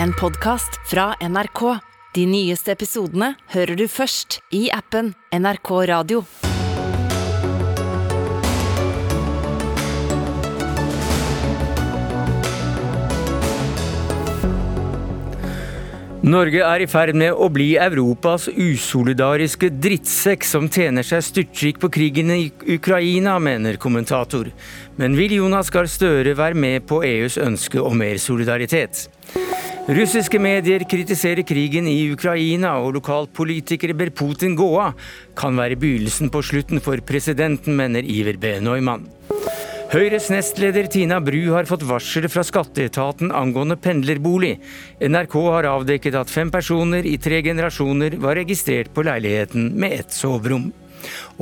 en podkast fra NRK. De nyeste episodene hører du først i appen NRK Radio. Norge er i ferd med å bli Europas usolidariske drittsekk som tjener seg styrtrik på krigen i Ukraina, mener kommentator. Men vil Jonas Gahr Støre være med på EUs ønske om mer solidaritet? Russiske medier kritiserer krigen i Ukraina, og lokalpolitikere ber Putin gå av. Kan være begynnelsen på slutten for presidenten, mener Iver B. Neumann. Høyres nestleder Tina Bru har fått varsel fra skatteetaten angående pendlerbolig. NRK har avdekket at fem personer i tre generasjoner var registrert på leiligheten med ett soverom.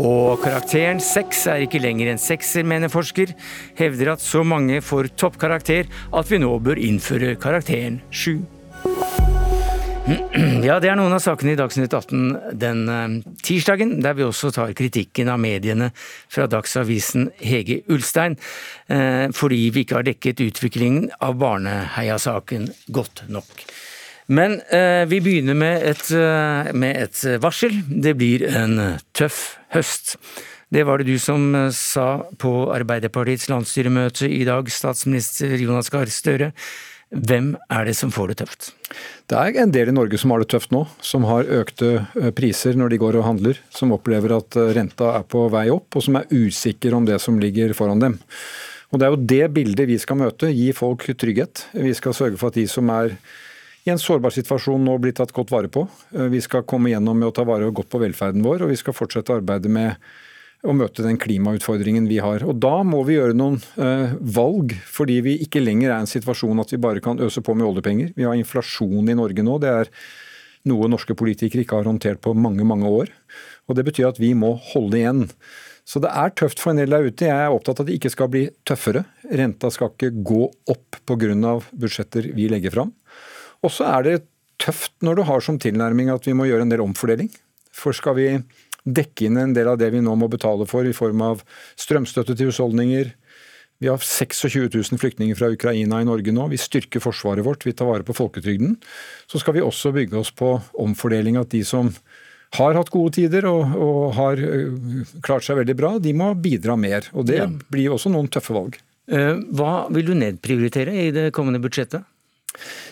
Og karakteren seks er ikke lenger en sekser, mener forsker. Hevder at så mange får toppkarakter at vi nå bør innføre karakteren sju. Ja, det er noen av sakene i Dagsnytt 18 den eh, tirsdagen, der vi også tar kritikken av mediene fra Dagsavisen Hege Ulstein, eh, fordi vi ikke har dekket utviklingen av Barneheia-saken godt nok. Men eh, vi begynner med et, med et varsel. Det blir en tøff høst. Det var det du som sa på Arbeiderpartiets landsstyremøte i dag, statsminister Jonas Gahr Støre. Hvem er det som får det tøft? Det er en del i Norge som har det tøft nå, som har økte eh, priser når de går og handler, som opplever at eh, renta er på vei opp, og som er usikre om det som ligger foran dem. Og Det er jo det bildet vi skal møte, gi folk trygghet. Vi skal sørge for at de som er i en sårbar situasjon nå blir tatt godt vare på. Eh, vi skal komme gjennom med å ta vare godt på velferden vår, og vi skal fortsette arbeidet med å møte den klimautfordringen vi har. Og Da må vi gjøre noen eh, valg, fordi vi ikke lenger er i en situasjon at vi bare kan øse på med oljepenger. Vi har inflasjon i Norge nå. Det er noe norske politikere ikke har håndtert på mange, mange år. Og Det betyr at vi må holde igjen. Så det er tøft for en del der ute. Jeg er opptatt av at det ikke skal bli tøffere. Renta skal ikke gå opp pga. budsjetter vi legger fram. Og så er det tøft når du har som tilnærming at vi må gjøre en del omfordeling. For skal vi dekke inn en del av det vi nå må betale for i form av strømstøtte til husholdninger. Vi har 26 000 flyktninger fra Ukraina i Norge nå. Vi styrker forsvaret vårt, vi tar vare på folketrygden. Så skal vi også bygge oss på omfordeling at de som har hatt gode tider og, og har klart seg veldig bra, de må bidra mer. Og det ja. blir også noen tøffe valg. Eh, hva vil du nedprioritere i det kommende budsjettet?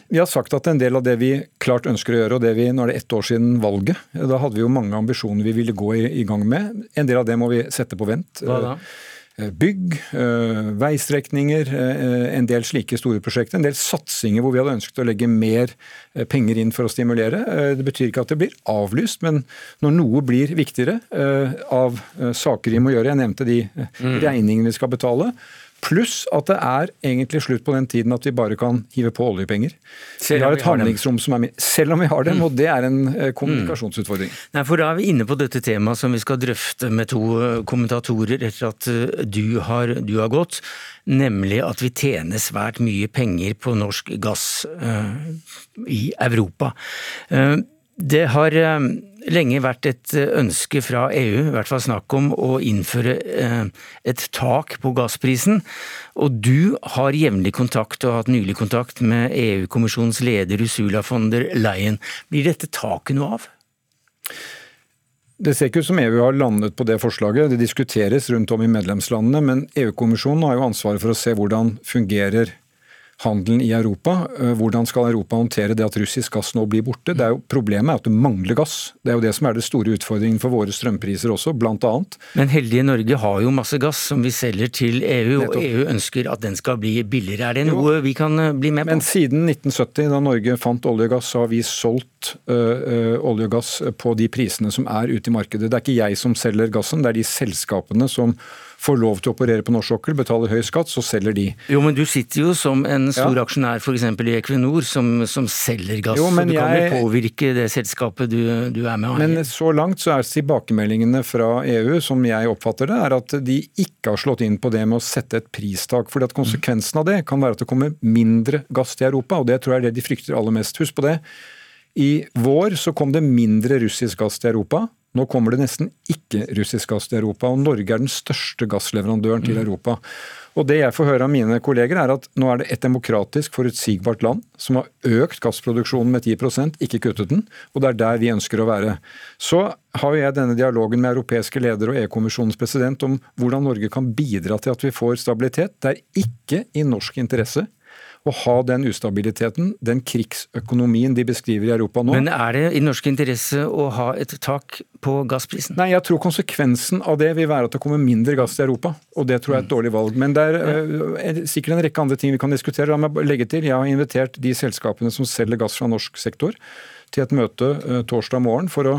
Vi har sagt at en del av det vi klart ønsker å gjøre, og det vi, nå er det ett år siden valget, da hadde vi jo mange ambisjoner vi ville gå i, i gang med. En del av det må vi sette på vent. Hva da? Eh, bygg, eh, veistrekninger, eh, en del slike store prosjekter. En del satsinger hvor vi hadde ønsket å legge mer penger inn for å stimulere. Det betyr ikke at det blir avlyst, men når noe blir viktigere av saker vi må gjøre, jeg nevnte de mm. regningene vi skal betale, Pluss at det er egentlig slutt på den tiden at vi bare kan hive på oljepenger. Vi har et handlingsrom som er med, selv om vi har dem, mm. og det er en eh, kommunikasjonsutfordring. Mm. Nei, for Da er vi inne på dette temaet som vi skal drøfte med to eh, kommentatorer etter at eh, du har, du har gått, nemlig at vi tjener svært mye penger på norsk gass uh, i Europa. Uh, det har lenge vært et eh, ønske fra EU, i hvert fall snakk om, å innføre eh, et tak på gassprisen. Og du har jevnlig kontakt, og har hatt nylig kontakt, med EU-kommisjonens leder Ursula von der Leyen. Blir dette taket noe av? Det ser ikke ut som EU har landet på det forslaget. Det diskuteres rundt om i medlemslandene, men EU-kommisjonen har jo ansvaret for å se hvordan fungerer handelen i Europa. Eh, hvordan skal Europa håndtere det at russisk gass nå blir borte? Det er jo, problemet er at det mangler gass. Det er jo det som er det store utfordringen for våre strømpriser også, blant annet. Men heldige Norge har jo masse gass som vi selger til EU, og EU ønsker at den skal bli billigere. Er det noe jo. vi kan eh, bli med på? Men siden 1970, da Norge fant olje og gass, så har vi solgt øh, olje og gass på de prisene som er ute i markedet. Det er ikke jeg som selger gassen, det er de selskapene som får lov til å operere på norsk sokkel, betaler høy skatt, så selger de. Jo, men du sitter jo som en stor ja. aksjonær f.eks. i Equinor, som, som selger gass. Jo, så du jeg... kan jo påvirke det selskapet du, du er med. Men så langt så er tilbakemeldingene fra EU, som jeg oppfatter det, er at de ikke har slått inn på det med å sette et pristak. fordi at konsekvensen av det kan være at det kommer mindre gass til Europa, og det tror jeg er det de frykter aller mest. Husk på det. I vår så kom det mindre russisk gass til Europa. Nå kommer det nesten ikke russisk gass til Europa, og Norge er den største gassleverandøren til mm. Europa. Og Det jeg får høre av mine kolleger, er at nå er det et demokratisk, forutsigbart land som har økt gassproduksjonen med 10% ikke kuttet den. Og det er der vi ønsker å være. Så har jeg denne dialogen med europeiske ledere og EU-kommisjonens president om hvordan Norge kan bidra til at vi får stabilitet. Det er ikke i norsk interesse å ha den ustabiliteten, den krigsøkonomien de beskriver i Europa nå. Men er det i norsk interesse å ha et tak på gassprisen? Nei, jeg tror konsekvensen av det vil være at det kommer mindre gass til Europa. Og det tror jeg er et dårlig valg. Men det er, uh, er sikkert en rekke andre ting vi kan diskutere. La meg legge til, jeg har invitert de selskapene som selger gass fra norsk sektor til et møte uh, torsdag morgen for å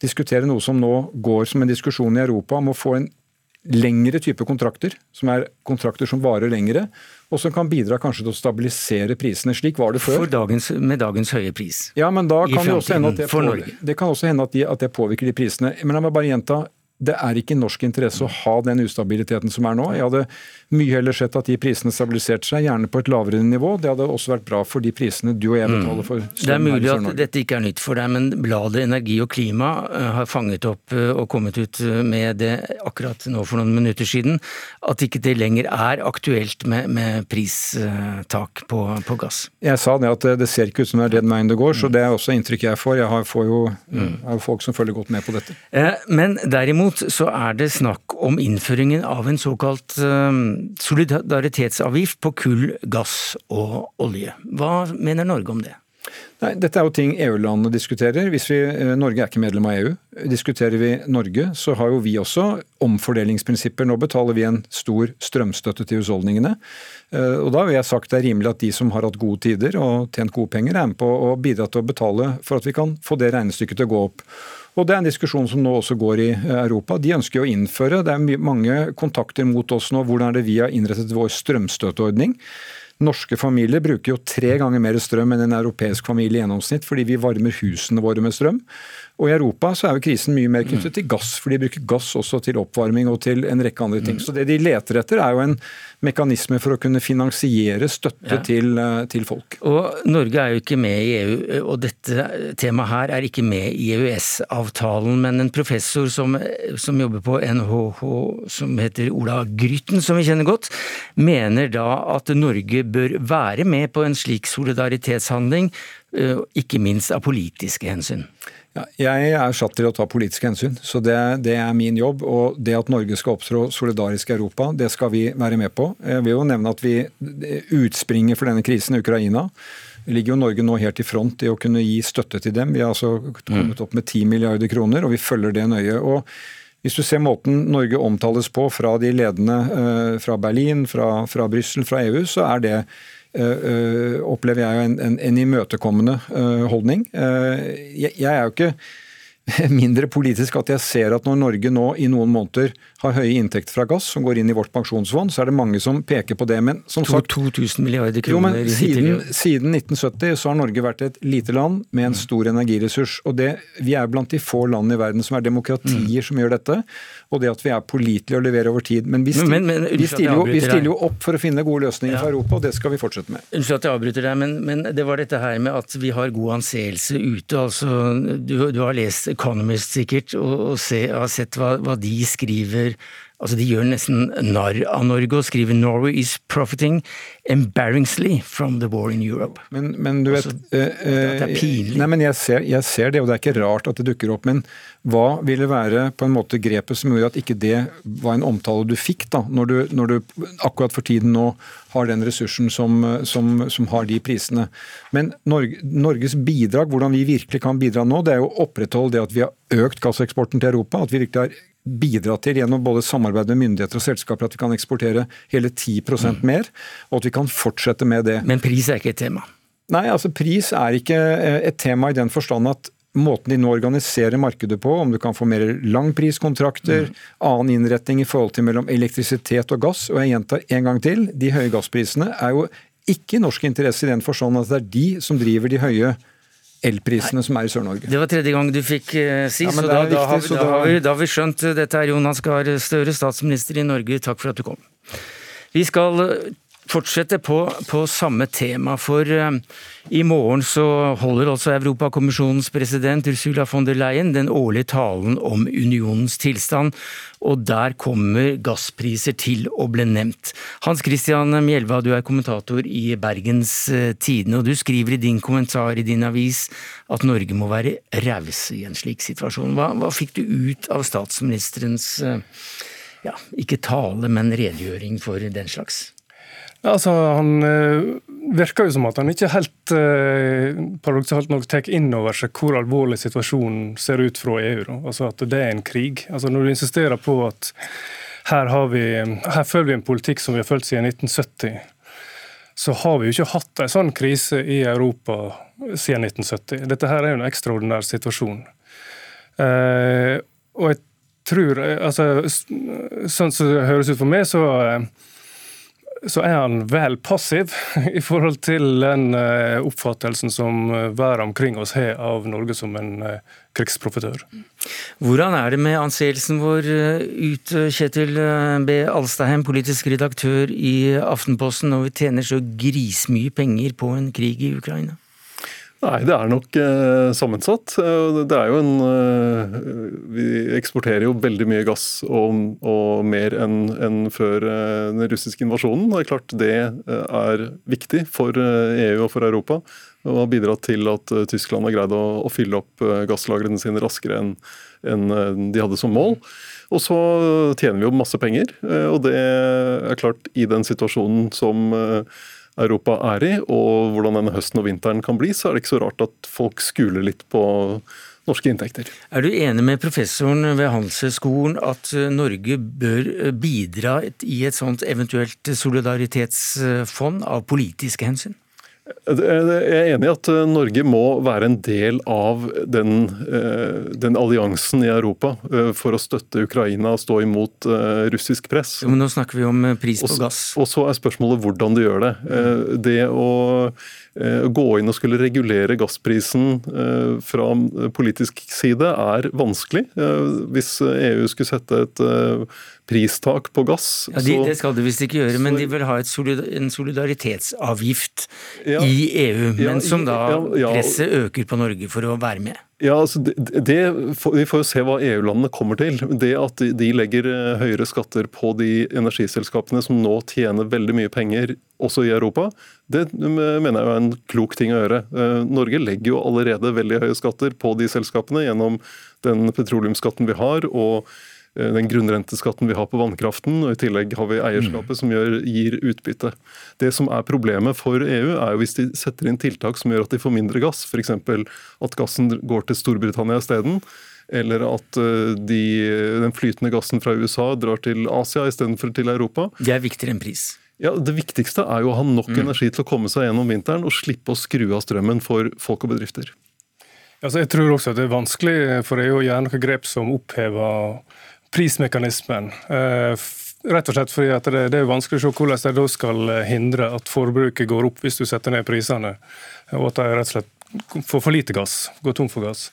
diskutere noe som nå går som en diskusjon i Europa om å få en lengre type kontrakter, som er kontrakter som varer lengre, og som kan bidra kanskje til å stabilisere prisene. Slik var det før. Dagens, med dagens høye pris. Ja, men da kan det også hende at det, på, det kan også hende at, de, at det påvirker de prisene. Men la meg bare gjenta, det er ikke i norsk interesse å ha den ustabiliteten som er nå. Jeg hadde mye heller sett at de prisene stabiliserte seg, gjerne på et lavere nivå. Det hadde også vært bra for de prisene du og jeg betaler for. Mm. Det er mulig at dette ikke er nytt for deg, men bladet Energi og klima eh, har fanget opp eh, og kommet ut eh, med det akkurat nå for noen minutter siden, at ikke det lenger er aktuelt med, med pristak på, på, gass. Jeg sa det at det ser ikke ut som det er den veien det går, så det er også inntrykk jeg får. Jeg har, får jo mm. er folk som følger godt med på dette. Men derimot så er det snakk om innføringen av en såkalt solidaritetsavgift på kull, gass og olje. Hva mener Norge om det? Nei, Dette er jo ting EU-landene diskuterer. Hvis vi, eh, Norge er ikke medlem av EU. Diskuterer vi Norge, så har jo vi også omfordelingsprinsipper. Nå betaler vi en stor strømstøtte til husholdningene. Eh, og Da har jeg sagt det er rimelig at de som har hatt gode tider og tjent gode penger, er med på å bidra til å betale for at vi kan få det regnestykket til å gå opp. Og Det er en diskusjon som nå også går i eh, Europa. De ønsker å innføre, det er mange kontakter mot oss nå, hvordan er det vi har innrettet vår strømstøtteordning. Norske familier bruker jo tre ganger mer strøm enn en europeisk familie i gjennomsnitt, fordi vi varmer husene våre med strøm. Og I Europa så er jo krisen mye mer knyttet til gass, for de bruker gass også til oppvarming og til en rekke andre ting. Så det de leter etter er jo en mekanisme for å kunne finansiere støtte ja. til, eh, til, folk. Og Norge er jo ikke med i EU, og dette temaet her er ikke med i EØS-avtalen. Men en professor som, som, jobber på NHH som heter Ola Grytten, som vi kjenner godt, mener da at Norge bør være med på en slik solidaritetshandling, ikke minst av politiske hensyn. Ja, jeg er satt til å ta politiske hensyn, så det, det, er min jobb. Og det at Norge skal opptrå solidarisk i Europa, det skal vi være med på. Jeg vil jo nevne at vi utspringet for denne krisen i Ukraina ligger jo Norge nå helt i front i å kunne gi støtte til dem. Vi har altså kommet opp med 10 milliarder kroner, og vi følger det nøye. og hvis du ser måten Norge omtales på fra de ledende eh, fra Berlin, fra, fra Brussel, fra EU, så er det Eh, eh, opplever jeg en, en, en imøtekommende eh, holdning. Jeg, jeg er jo ikke mindre politisk at jeg ser at når Norge nå i noen måneder har høye inntekter fra gass som går inn i vårt pensjonsfond, så er det mange som peker på det. Men som sagt 2000 milliarder kroner jo, men siden, siden, 1970 så har Norge vært et lite land med en stor energiressurs. og det, Vi er blant de få land i verden som er demokratier mm. som gjør dette. Og det at vi er pålitelige og leverer over tid. Men vi, stil, men, men, vi, stiller jo, vi, stiller jo, opp for å finne gode løsninger ja. for Europa, og det skal vi fortsette med. Unnskyld at jeg avbryter deg, men, men, det var dette her med at vi har god anseelse ute. altså Du, du har lest Economist sikkert, og, og se, har sett hva, hva de skriver Altså, De gjør nesten narr av Norge og skriver 'Norway is profiting embarrassingly from the war in Europe'. Men, men du vet altså, Det er pinlig. Nei, men jeg ser, jeg ser, det, og det er ikke rart at det dukker opp. Men hva ville være på en måte grepet som gjorde at ikke det var en omtale du fikk, da, når du, når du akkurat for tiden nå har den ressursen som, som, som har de prisene. Men Norge, Norges bidrag, hvordan vi virkelig kan bidra nå, det er jo å opprettholde det at vi har økt gasseksporten til Europa. At vi virkelig har bidra til gjennom både samarbeid med myndigheter og selskaper at vi kan eksportere hele 10 mm. mer, og at vi kan fortsette med det. Men pris er ikke et tema? Nei, altså pris er ikke eh, et tema i den forstand at måten de nå organiserer markedet på, om du kan få mer langpriskontrakter, mm. annen innretning i forhold til mellom elektrisitet og gass. Og jeg gjentar en gang til, de høye gassprisene er jo ikke i norsk interesse i den forstand at det er de som driver de høye elprisene som er i Sør-Norge. Det var tredje gang du fikk uh, si, ja, så, da, viktig, da, har vi, så da, har vi, da, har vi, skjønt. Dette er Jonas Gahr Støre, statsminister i Norge. Takk for at du kom. Vi skal eh, fortsette på, på, samme tema, for uh, i morgen så holder altså Europakommisjonens president Ursula von der Leyen den årlige talen om unionens tilstand, og der kommer gasspriser til å bli nevnt. Hans Christian Mjelva, du er kommentator i Bergens uh, Tidende, og du skriver i din kommentar i din avis at Norge må være rause i en slik situasjon. Hva, hva fikk du ut av statsministerens uh, ja, ikke tale, men redegjøring for den slags? Altså, Han øh, virker jo som at han ikke helt øh, paradoksalt nok tar inn over seg hvor alvorlig situasjonen ser ut fra EU. Da. Altså At det er en krig. Altså Når du insisterer på at her, har vi, her følger vi en politikk som vi har fulgt siden 1970, så har vi jo ikke hatt en sånn krise i Europa siden 1970. Dette her er jo en ekstraordinær situasjon. Uh, og jeg tror, altså, Sånn som det høres ut for meg, så så er han vel passiv i forhold til den eh, oppfattelsen som verden omkring oss har av Norge som en eh, krigsprofitør. Hvordan er det med anseelsen vår ute, Kjetil B. Alstaheim, politisk redaktør i Aftenposten, når vi tjener så grismye penger på en krig i Ukraina? Nei, det er nok eh, sammensatt. Eh, det er jo en eh, Vi eksporterer jo veldig mye gass og, og mer enn en før eh, den russiske invasjonen. Det er klart det eh, er viktig for EU eh, e og for Europa. Og har bidratt til at Tyskland har greid å, å fylle opp gasslagrene sine raskere enn en de hadde som mål. Og så tjener vi jo masse penger, og det er klart i den situasjonen som Europa er i, og hvordan denne høsten og vinteren kan bli, så er det ikke så rart at folk skuler litt på norske inntekter. Er du enig med professoren ved Handelshøyskolen at Norge bør bidra i et sånt eventuelt solidaritetsfond av politiske hensyn? Jeg er enig i at eh, Norge må være en del av den, eh, den, alliansen i Europa eh, for å støtte Ukraina og stå imot russisk press. Jo, men Nå snakker vi om pris på gass. Og så er spørsmålet hvordan du gjør det. Det å gå inn og skulle regulere gassprisen eh, fra politisk side er vanskelig. Eh, hvis EU skulle sette et pristak på gass ja, de, Det skal de visst ikke gjøre, men de vil ha solidar en solidaritetsavgift ja, i EU. Men ja, som da presset øker på Norge for å være med. Ja, altså det, det, Vi får jo se hva EU-landene kommer til. Det at de legger høyere skatter på de energiselskapene som nå tjener veldig mye penger, også i Europa, det mener jeg er en klok ting å gjøre. Eh, Norge legger jo allerede veldig høye skatter på de selskapene gjennom den petroleumsskatten vi har og eh, den grunnrenteskatten vi har på vannkraften, og i tillegg har vi eierskapet som gjør, gir utbytte. Det som er problemet for EU, er jo hvis de setter inn tiltak som gjør at de får mindre gass, f.eks. at gassen går til Storbritannia isteden. Eller at eh, de, den flytende gassen fra USA drar til Asia istedenfor til Europa. Det er viktigere enn pris. Ja, Det viktigste er jo å ha nok mm. energi til å komme seg gjennom vinteren og slippe å skru av strømmen for folk og bedrifter. Altså, jeg tror også at det er vanskelig for EU å gjøre noen grep som opphever prismekanismen. Eh, rett og slett fordi det, det, er vanskelig å se hvordan de da skal hindre at forbruket går opp hvis du setter ned prisene, og at de rett og slett får for lite gass, går tom for gass.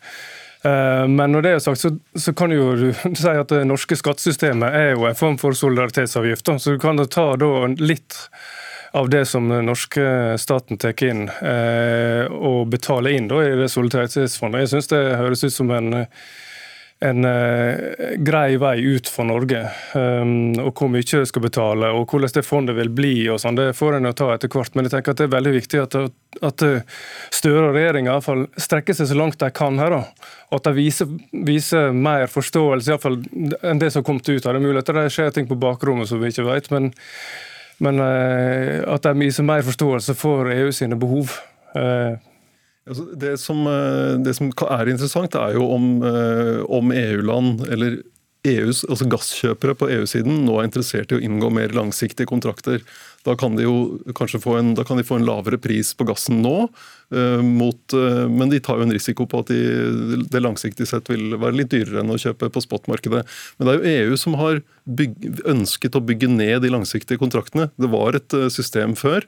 Eh, men når det er sagt, så, så kan jo du si at det norske skattesystemet er jo en form for solidaritetsavgift. Så du kan ta litt av det som den norske staten tar inn eh, og betaler inn da, i det solidaritetsfondet. Jeg syns det høres ut som en en uh, grei vei ut for Norge. Um, og Hvor mye det skal betale og hvordan det fondet vil bli, og sånn, det får en ta etter hvert. Men jeg tenker at det er veldig viktig at, at Støre og regjeringa strekker seg så langt de kan her. Og at de viser, viser mer forståelse i hvert fall, enn det som kom til ut av det. er mulig at det skjer ting på bakrommet som vi ikke vet, men, men uh, at de viser mer forståelse for EU sine behov. Altså, det, som, eh, det, som, er interessant, er jo om, eh, om EU-land eller EUs, altså gasskjøpere på EU-siden nå er interessert i å inngå mer langsiktige kontrakter. Da kan de jo kanskje få en, de få en lavere pris på gassen nå, uh, mot, men de tar jo en risiko på at de, det langsiktig sett vil være litt dyrere enn å kjøpe på spotmarkedet. Men det er jo EU som har bygg, ønsket å bygge ned de langsiktige kontraktene. Det var et system før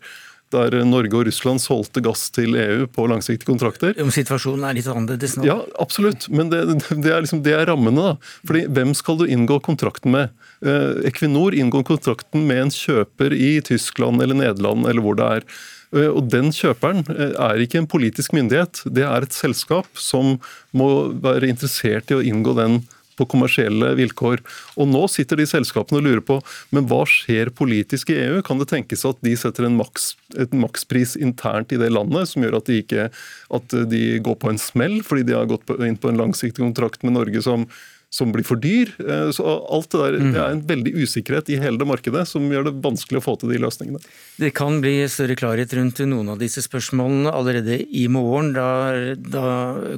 der Norge og Russland solgte gass til EU på langsiktige kontrakter. Om situasjonen er litt annerledes nå? Ja, absolutt. Men det, det, er, liksom, det er, rammene. da. Fordi Hvem skal du inngå kontrakten med? Eh, Equinor inngår kontrakten med en kjøper i Tyskland eller Nederland eller hvor det er. Eh, og Den kjøperen eh, er ikke en politisk myndighet, det er et selskap som må være interessert i å inngå den på kommersielle vilkår. Og Nå sitter de selskapene og lurer på men hva skjer politisk i EU. Kan det tenkes at de setter en maks, makspris internt i det landet som gjør at de, ikke, at de går på en smell fordi de har gått inn på en langsiktig kontrakt med Norge som som blir for dyr. Eh, så alt Det der, mm. det er en veldig usikkerhet i hele det markedet som gjør det vanskelig å få til de løsningene. Det kan bli større klarhet rundt noen av disse spørsmålene allerede i morgen, da, da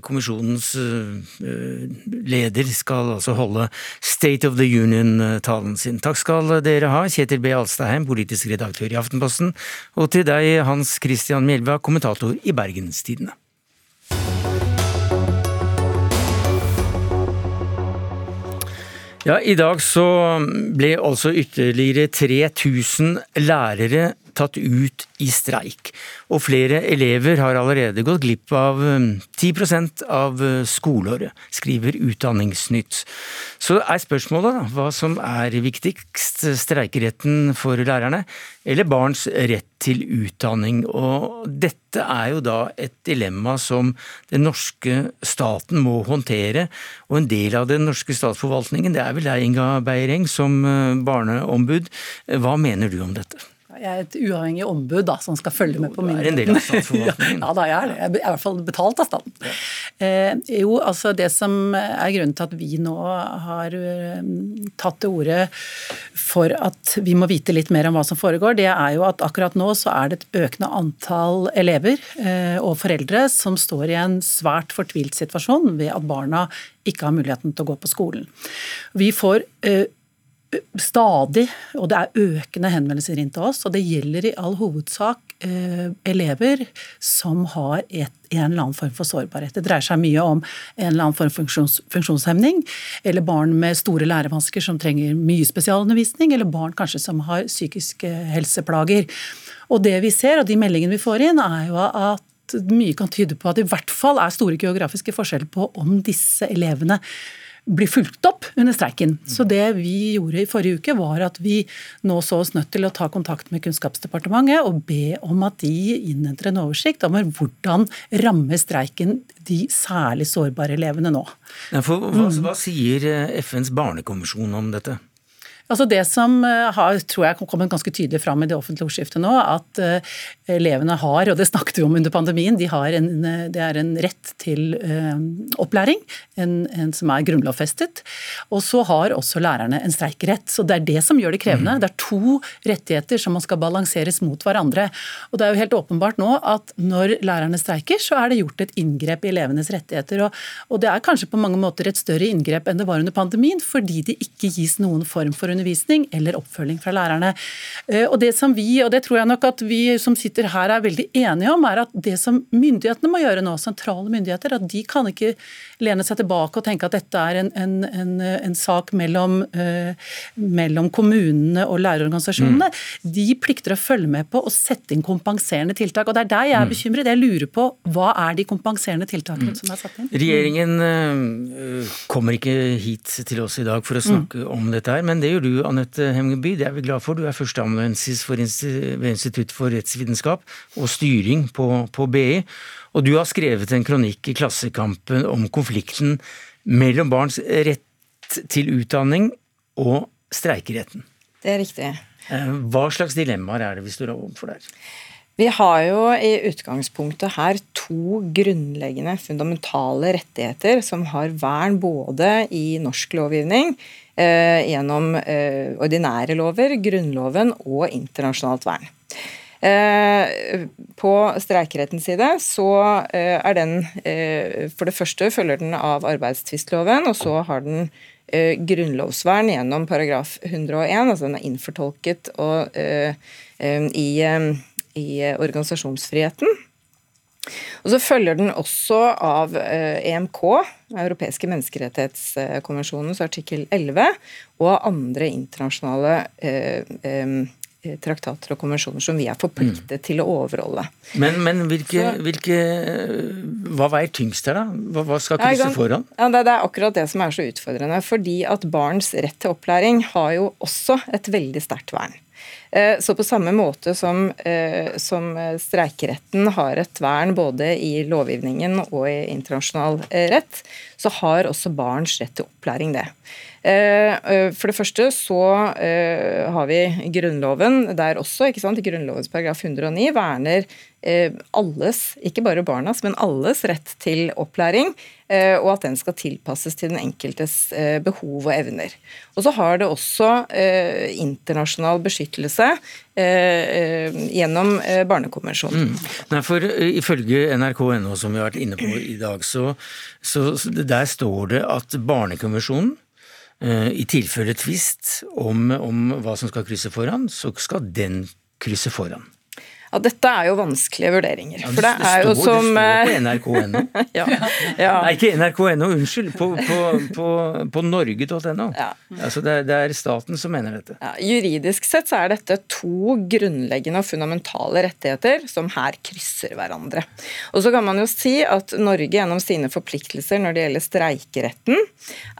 kommisjonens uh, leder skal altså holde State of the Union-talen sin. Takk skal dere ha, Kjetil B. Alstaheim, politisk redaktør i Aftenposten, og til deg, Hans Christian Mjelva, kommentator i Bergenstidene. Ja, I dag så ble altså ytterligere 3000 lærere tatt ut i streik. Og flere elever har allerede gått glipp av 10 um, av uh, skoleåret, skriver Utdanningsnytt. Så er spørsmålet da, hva som er viktigst, streikeretten for lærerne eller barns rett til utdanning. Og dette er jo da et dilemma som den norske staten må håndtere. Og en del av den norske statsforvaltningen, det er vel deg, Inga Beiereng, som uh, barneombud. Hva mener du om dette? Jeg er et uavhengig ombud da, som skal følge med på mye. En del myndighetene. ja, ja, da jeg er det. Jeg er i hvert fall betalt av staten. Eh, jo, altså Det som er grunnen til at vi nå har uh, tatt til orde for at vi må vite litt mer om hva som foregår, det er jo at akkurat nå så er det et økende antall elever eh, og foreldre som står i en svært fortvilt situasjon ved at barna ikke har muligheten til å gå på skolen. Vi får uh, stadig, og det er økende henvendelser inn til oss, og det gjelder i all hovedsak eh, elever som har et, en eller annen form for sårbarhet. Det dreier seg mye om en eller annen form for funksjons, funksjonshemning, eller barn med store lærevansker som trenger mye spesialundervisning, eller barn kanskje som har psykiske helseplager. Og det vi ser, og de meldingene vi får inn, er jo at mye kan tyde på at det i hvert fall er store geografiske forskjeller på om disse elevene blir fulgt opp under streiken. Så det vi gjorde i forrige uke, var at vi nå så oss nødt til å ta kontakt med Kunnskapsdepartementet og be om at de innhenter en oversikt om hvordan rammer streiken de særlig sårbare elevene nå. For, hva, hva sier FNs barnekommisjon om dette? Altså Det som eh, har, tror jeg kommet ganske tydelig fram i det offentlige ordskiftet nå, at uh, elevene har, og det snakket vi om under pandemien, de har en, det er en rett til opplæring, en, en, som er grunnlovfestet. Og så har også lærerne en streikerett. Så det er det som gjør det krevende. Mm. Det er to rettigheter som man skal balanseres mot hverandre. Og det er jo helt åpenbart nå at når lærerne streiker, så er det gjort et inngrep i elevenes rettigheter. Og, og det er kanskje på mange måter et større inngrep enn det var under pandemien, fordi det ikke gis noen form for undervisning eller oppfølging fra lærerne. Eh, og det som vi, og det tror jeg nok at vi som sitter her er veldig enige om, er at det som myndighetene må gjøre nå, sentrale myndigheter, at de kan ikke lene seg tilbake og tenke at dette er en, en, en, en sak mellom, uh, mellom, kommunene og lærerorganisasjonene. Mm. De plikter å følge med på og sette inn kompenserende tiltak. og Det er der jeg er mm. bekymret. Jeg lurer på hva er de kompenserende tiltakene mm. som er satt inn? Regjeringen uh, kommer ikke hit til oss i dag for å snakke mm. om dette her, men det gjør du du, Anette Hemgeby, det er vi glad for. Du er førsteamanuensis ved Institutt for rettsvitenskap og styring på, på, BI. Og du har skrevet en kronikk i Klassekampen om konflikten mellom barns rett til utdanning og streikeretten. Det er riktig. Eh, hva slags dilemmaer er det vi står overfor der? Vi har jo i utgangspunktet her to grunnleggende, fundamentale rettigheter som har vern både i norsk lovgivning, gjennom eh, ordinære lover, Grunnloven og internasjonalt vern. Eh, på streikerettens side så eh, er den eh, For det første følger den av arbeidstvistloven, og så har den eh, grunnlovsvern gjennom paragraf 101, altså den er innfortolket og, i i eh, organisasjonsfriheten. Og så følger den også av EMK, e europeiske menneskerettighetskonvensjonens artikkel 11, og av andre internasjonale eh, traktater og konvensjoner som vi er forpliktet mm. til å overholde. Men, men hvilke, hvilke, hva veier tyngst her, da? Hva, hva skal krysse foran? Ja, det, det er akkurat det som er så utfordrende. Fordi at barns rett til opplæring har jo også et veldig sterkt vern. Eh, så på samme måte som, eh, som, streikeretten har et vern både i lovgivningen og i internasjonal rett, så har også barns rett til opplæring det. Eh, eh, for det første så eh, har vi Grunnloven der også, ikke sant? Grunnlovens paragraf 109 verner alles, ikke bare barnas, men alles rett til opplæring, og at den skal tilpasses til den enkeltes behov og evner. Og så har det også internasjonal beskyttelse gjennom Barnekonvensjonen. Mm. Nei, for Ifølge nrk.no, som vi har vært inne på i dag, så, så der står det at Barnekonvensjonen I tilfelle tvist om, om hva som skal krysse foran, så skal den krysse foran. Ja, Dette er jo vanskelige vurderinger. Ja, det, det, er jo står, som Det står på nrk.no. ja, ja. Nei, ikke nrk.no, unnskyld. På, på, på, på norge.no. Ja. Altså det, det, er staten som mener dette. juridisk sett så er dette to grunnleggende og fundamentale rettigheter som her krysser hverandre. Og så kan man jo si at Norge gjennom sine forpliktelser når det gjelder streikeretten,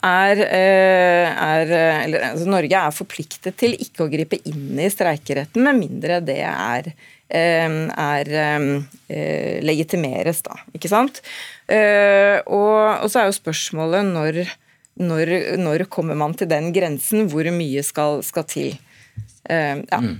er, eh, er eller, altså Norge er forpliktet til ikke å gripe inn i streikeretten med mindre det er er eh, legitimeres, da. Ikke sant? Eh, og, så er jo spørsmålet når, når, når, kommer man til den grensen? Hvor mye skal, skal til? Ja. Mm.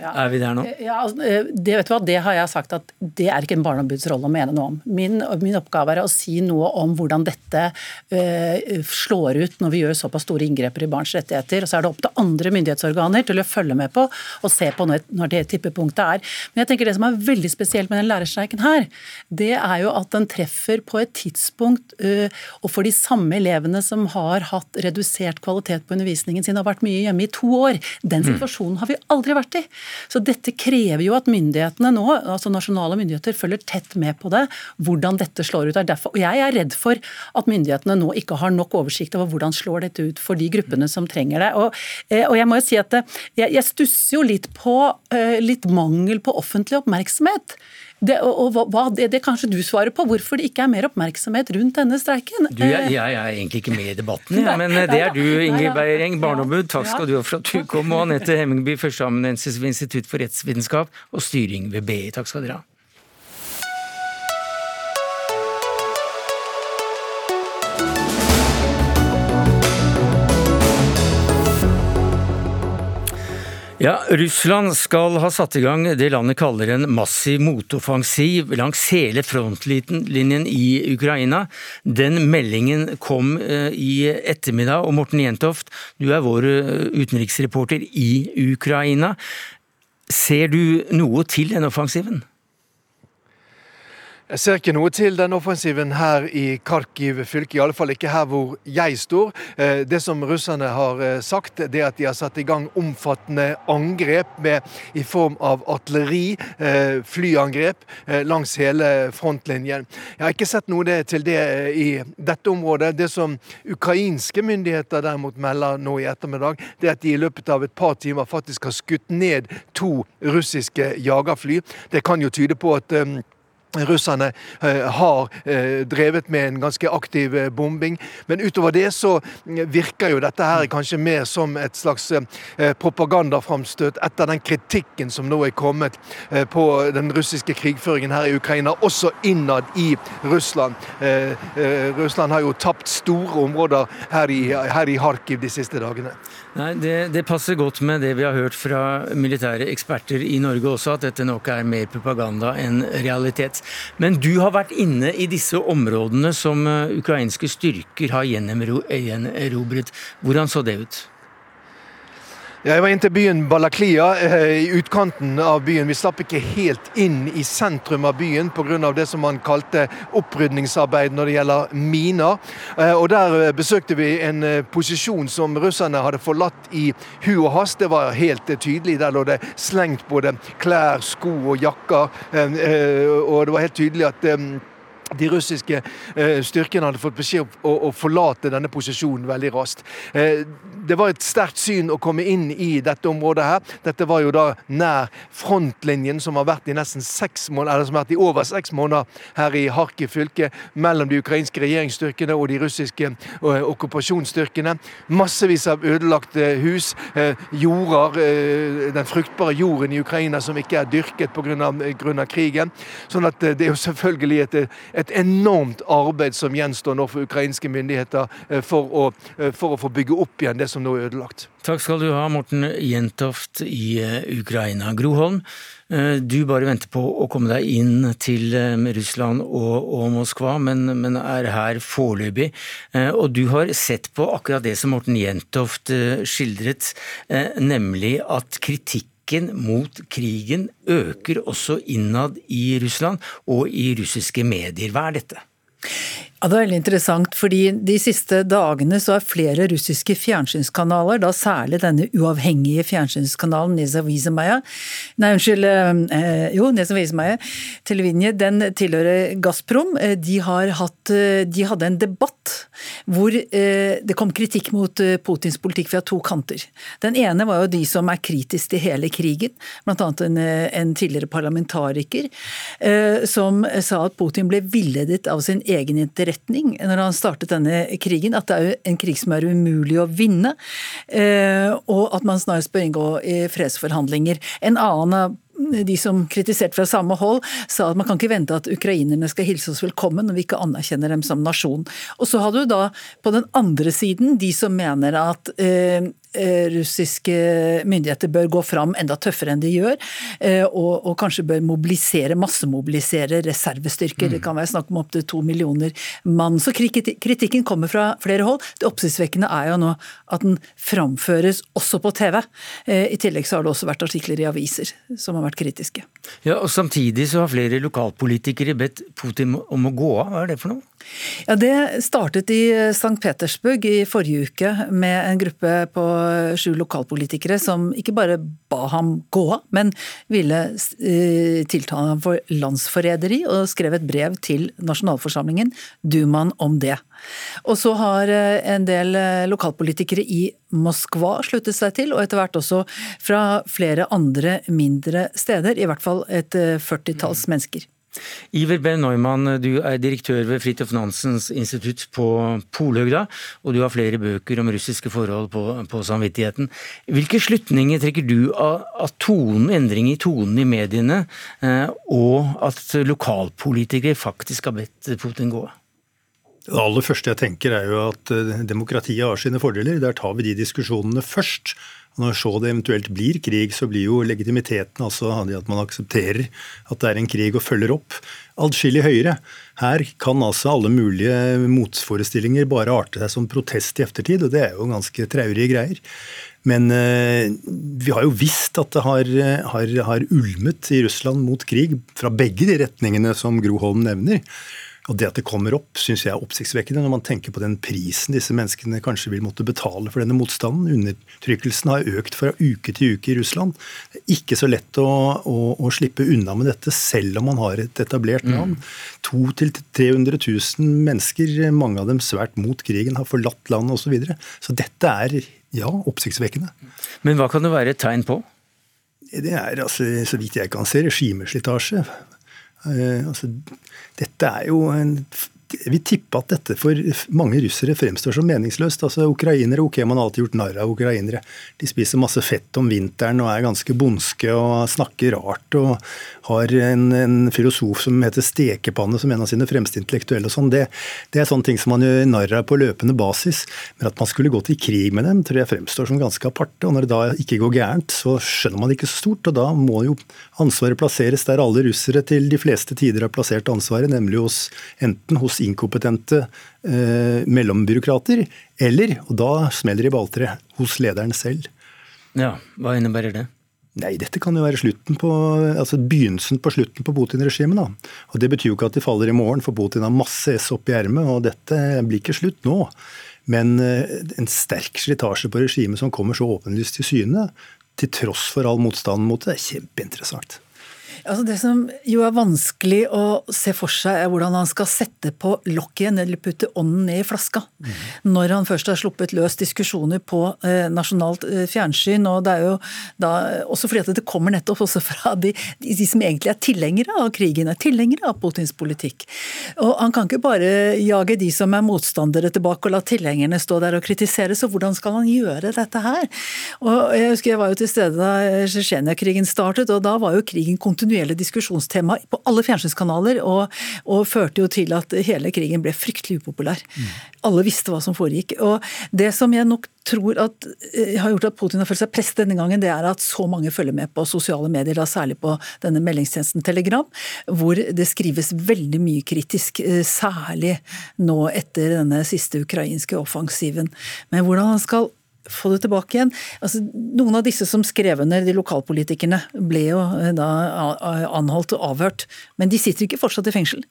Ja. Er vi der nå? Ja, altså, eh, det, vet du hva, det har jeg sagt at det er ikke en barneombuds rolle å mene noe om. Min, min, oppgave er å si noe om hvordan dette uh, slår ut når vi gjør såpass store inngreper i barns rettigheter. og Så er det opp til andre myndighetsorganer til å følge med på og se på når, når det tippepunktet er. Men jeg tenker det som er veldig spesielt med den lærerstreiken her, det er jo at den treffer på et tidspunkt uh, og for de samme elevene som har hatt redusert kvalitet på undervisningen sin, har vært mye hjemme i to år. Den mm. situasjonen har vi aldri vært i. Så dette krever jo at myndighetene nå, altså nasjonale myndigheter, følger tett med på det, hvordan dette slår ut. Derfor, og jeg er redd for at myndighetene nå ikke har nok oversikt over hvordan slår dette ut for de gruppene som trenger det. Og, eh, og jeg må jo si at eh, jeg, jeg stusser jo litt på uh, litt mangel på offentlig oppmerksomhet. Det, og, og hva, det, det, kanskje du svarer på, hvorfor det ikke er mer oppmerksomhet rundt denne streiken? Du, jeg, jeg, er egentlig ikke med i debatten, ja, men det er du, Ingrid Beiereng, barneombud. Takk skal du ha for at du kom. Og Anette Hemmingby, førsteamanuensis ved Institutt for rettsvitenskap og styring ved BI. Takk skal dere ha. Ja, Russland skal ha satt i gang det landet kaller en massiv motoffensiv langs hele frontlinjen i Ukraina. Den meldingen kom eh, i ettermiddag, og Morten Jentoft, du er vår eh, utenriksreporter i Ukraina. Ser du noe til den offensiven? Jeg ser ikke noe til den offensiven her i Kharkiv fylke, i alle fall ikke her hvor jeg står. Eh, det som russerne har eh, sagt, det at de har satt i gang omfattende angrep med, i form av artilleri, eh, flyangrep, langs hele frontlinjen. Jeg har ikke sett noe til det i dette området. Det som ukrainske myndigheter derimot melder nå i ettermiddag, det at de i løpet av et par timer faktisk har skutt ned to russiske jagerfly. Det kan jo tyde på at russerne eh, har eh, drevet med en ganske aktiv eh, bombing. Men utover det så virker jo dette her kanskje mer som et slags propagandaframstøt etter den kritikken som nå er kommet på den russiske krigføringen her i Ukraina, også innad i Russland. Russland har jo tapt store områder her i Kharkiv de siste dagene. Nei, det, det, passer godt med det vi har hørt fra militære eksperter i Norge også, at dette nok er mer propaganda enn realitet. Men du har vært inne i disse områdene som eh, ukrainske styrker har gjenerobret. Hvordan så det ut? Jeg var inn til byen Balaklia, eh, i utkanten av byen. Vi slapp ikke helt inn i sentrum av byen pga. det som man kalte opprydningsarbeid når det gjelder miner. Eh, og Der besøkte vi en posisjon som russerne hadde forlatt i hu og hast. Det var helt tydelig. Der lå det slengt både klær, sko og jakker. Og det var helt tydelig at de russiske eh, styrkene hadde fått beskjed om å, forlate denne posisjonen veldig raskt. Eh, det var et sterkt syn å komme inn i dette området her. Dette var jo da nær frontlinjen som har vært i nesten seks måneder, eller som har vært i over seks måneder her i Harkiv fylke, mellom de ukrainske regjeringsstyrkene og de russiske eh, okkupasjonsstyrkene. Massevis av ødelagte hus, jorder, den fruktbare jorden i Ukraina som ikke er dyrket pga. krigen. Sånn at det er jo selvfølgelig et et enormt arbeid som gjenstår nå for ukrainske myndigheter eh, for å, eh, for å få bygge opp igjen det som nå er ødelagt. Takk skal du ha, Morten Jentoft i eh, Ukraina. Groholm, du bare venter på å komme deg inn til Russland og, og Moskva, men, men, er her foreløpig. Og du har sett på akkurat det som Morten Jentoft skildret, nemlig at kritikk kritikken mot krigen øker også innad i Russland og i russiske medier. Hva er dette? Ja, Det er veldig interessant, fordi de siste dagene så er flere russiske fjernsynskanaler, da særlig denne uavhengige fjernsynskanalen Nezavizemaya Nei, unnskyld, eh, jo, Nezavizemaya, Televinje, den tilhører Gazprom. Eh, de, har hatt, eh, de hadde en debatt hvor det kom kritikk mot Putins politikk fra to kanter. Den ene var jo de som er kritiske til hele krigen, bl.a. En, en tidligere parlamentariker, som sa at Putin ble villedet av sin egen etterretning når han startet denne krigen, at det er en krig som er umulig å vinne, eh, og at man snarest bør inngå i fredsforhandlinger. En annen av de som kritiserte fra samme hold, sa at man kan ikke vente at ukrainerne skal hilse oss velkommen når vi ikke anerkjenner dem som nasjon. Og så hadde du da på den andre siden de som mener at Eh, russiske myndigheter bør gå fram enda tøffere enn de gjør, eh, og, og kanskje bør mobilisere, massemobilisere reservestyrker. Mm. Det kan være snakk om opptil to millioner mann. Så kritikken kommer fra flere hold. Det oppsiktsvekkende er jo nå at den framføres også på TV. Eh, I tillegg så har det også vært artikler i aviser som har vært kritiske. Ja, og Samtidig så har flere lokalpolitikere bedt Putin om å gå av. Hva er det for noe? Ja, Det startet i St. Petersburg i forrige uke med en gruppe på sju lokalpolitikere som ikke bare ba ham gå av, men ville uh, tiltale ham for landsforræderi, og skrev et brev til nasjonalforsamlingen, Dumaen, om det. Og så har uh, en del lokalpolitikere i Moskva sluttet seg til, og etter hvert også fra flere andre mindre steder, i hvert fall et førtitalls mennesker. Iver B. Neumann, du er direktør ved Fridtjof Nansens institutt på Polhøgda, og du har flere bøker om russiske forhold på, på samvittigheten. Hvilke slutninger trekker du av, av tonen, endring i tonen i mediene, eh, og at lokalpolitikere faktisk har bedt Putin gå? Det aller første jeg tenker er jo at eh, demokratiet har sine fordeler. Der tar vi de diskusjonene først. Når så det eventuelt blir krig, så blir jo legitimiteten altså at man aksepterer at det er en krig og følger opp, adskillig høyere. Her kan altså alle mulige motforestillinger bare arte seg som protest i eftertid, og det er jo ganske traurige greier. Men eh, vi har jo visst at det har, har, har ulmet i Russland mot krig fra begge de retningene som Gro Holm nevner. Og Det at det kommer opp, syns jeg er oppsiktsvekkende når man tenker på den prisen disse menneskene kanskje vil måtte betale for denne motstanden. Undertrykkelsen har økt fra uke til uke i Russland. Det er ikke så lett å, å, å slippe unna med dette, selv om man har et etablert mm. land. Mm. 200 000-300 000 mennesker, mange av dem svært mot krigen, har forlatt landet osv. Så, videre. så dette er ja, oppsiktsvekkende. Men hva kan det være et tegn på? Det er, altså, så vidt jeg kan se, regimeslitasje. Eh, altså, dette er jo en vil tippe at dette for mange russere fremstår som meningsløst. Altså Ukrainere, ok, man har alltid gjort narr av ukrainere. De spiser masse fett om vinteren og er ganske bondske og snakker rart. og har en, en filosof som heter Stekepanne som en av sine fremste intellektuelle. og sånn. Det, det, er sånne ting som man gjør narr av på løpende basis. Men at man skulle gå til krig med dem, tror jeg fremstår som ganske aparte. Og når det da ikke går gærent, så skjønner man det ikke så stort. Og da må jo ansvaret plasseres der alle russere til de fleste tider har plassert ansvaret, nemlig hos enten hos inkompetente eh, mellombyråkrater, eller, og da smeller det i balltreet, hos lederen selv. Ja, Hva innebærer det? Nei, dette kan jo være på, altså begynnelsen på slutten på Putin-regimet. Og Det betyr jo ikke at de faller i morgen, for Putin har masse S opp i ermet, og dette blir ikke slutt nå. Men eh, en sterk slitasje på regimet som kommer så åpenlyst til syne, til tross for all motstanden mot det, er kjempeinteressant. Altså det som jo er vanskelig å se for seg, er hvordan han skal sette på lokket igjen, eller putte ånden ned i flaska. Mm. Når han først har sluppet løs diskusjoner på eh, nasjonalt eh, fjernsyn. og det er jo da, Også fordi at det kommer nettopp også fra de, de, de som egentlig er tilhengere av krigen, er tilhengere av Putins politikk. Og Han kan ikke bare jage de som er motstandere tilbake og la tilhengerne stå der og kritisere, så hvordan skal han gjøre dette her? Og Jeg husker jeg var jo til stede da Tsjetsjenia-krigen startet, og da var jo krigen kontinuerlig diskusjonstema på alle fjernsynskanaler, og, og, førte jo til at hele krigen ble fryktelig upopulær. Mm. Alle visste hva som foregikk. Og det som jeg nok tror at eh, har gjort at Putin har følt seg presset denne gangen, det er at så mange følger med på sosiale medier, da særlig på denne meldingstjenesten Telegram, hvor det skrives veldig mye kritisk, eh, særlig nå etter denne siste ukrainske offensiven. Men hvordan han skal få det tilbake igjen. Altså, noen av disse som skrev under, de lokalpolitikerne, ble jo eh, da anholdt og avhørt. Men de sitter ikke fortsatt i fengsel.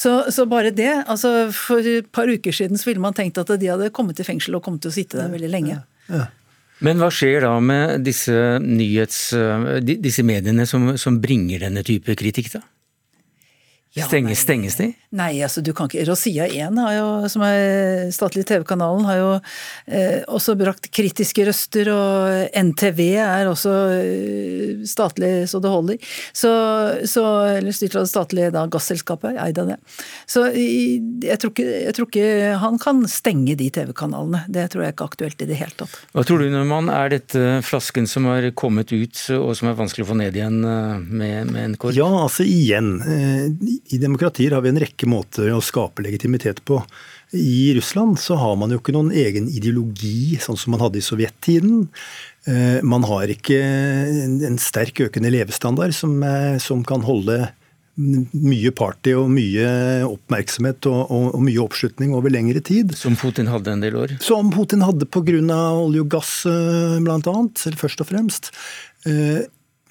Så, så, bare det. altså For et par uker siden så ville man tenkt at de hadde kommet i fengsel og kommet til å sitte der veldig lenge. Ja. Men hva skjer da med disse nyhets... Eh, disse mediene som, som bringer denne type kritikk, da? Ja, Stenge, stenges de? Nei, altså du kan ikke Rosia 1, jo, som er statlig TV-kanalen, har jo eh, også brakt kritiske røster, og NTV er også eh, statlig så det holder. Så, så, eller styrt av det statlige da, gasselskapet, eid av det. Så jeg tror, ikke, jeg tror, ikke, han kan stenge de TV-kanalene. Det tror jeg ikke er aktuelt i det hele tatt. Hva tror du, Normann, er dette flasken som har kommet ut, og som er vanskelig å få ned igjen eh, med, med en kork? Ja, altså igjen eh, i demokratier har vi en rekke måter å skape legitimitet på. I Russland så har man jo ikke noen egen ideologi, sånn som man hadde i sovjettiden. Eh, man har ikke en sterk økende levestandard som, som kan holde mye party og mye oppmerksomhet og, og, og, mye oppslutning over lengre tid. Som Putin hadde en del år? Som Putin hadde pga. olje og gass, blant bl.a. Først og fremst. Eh,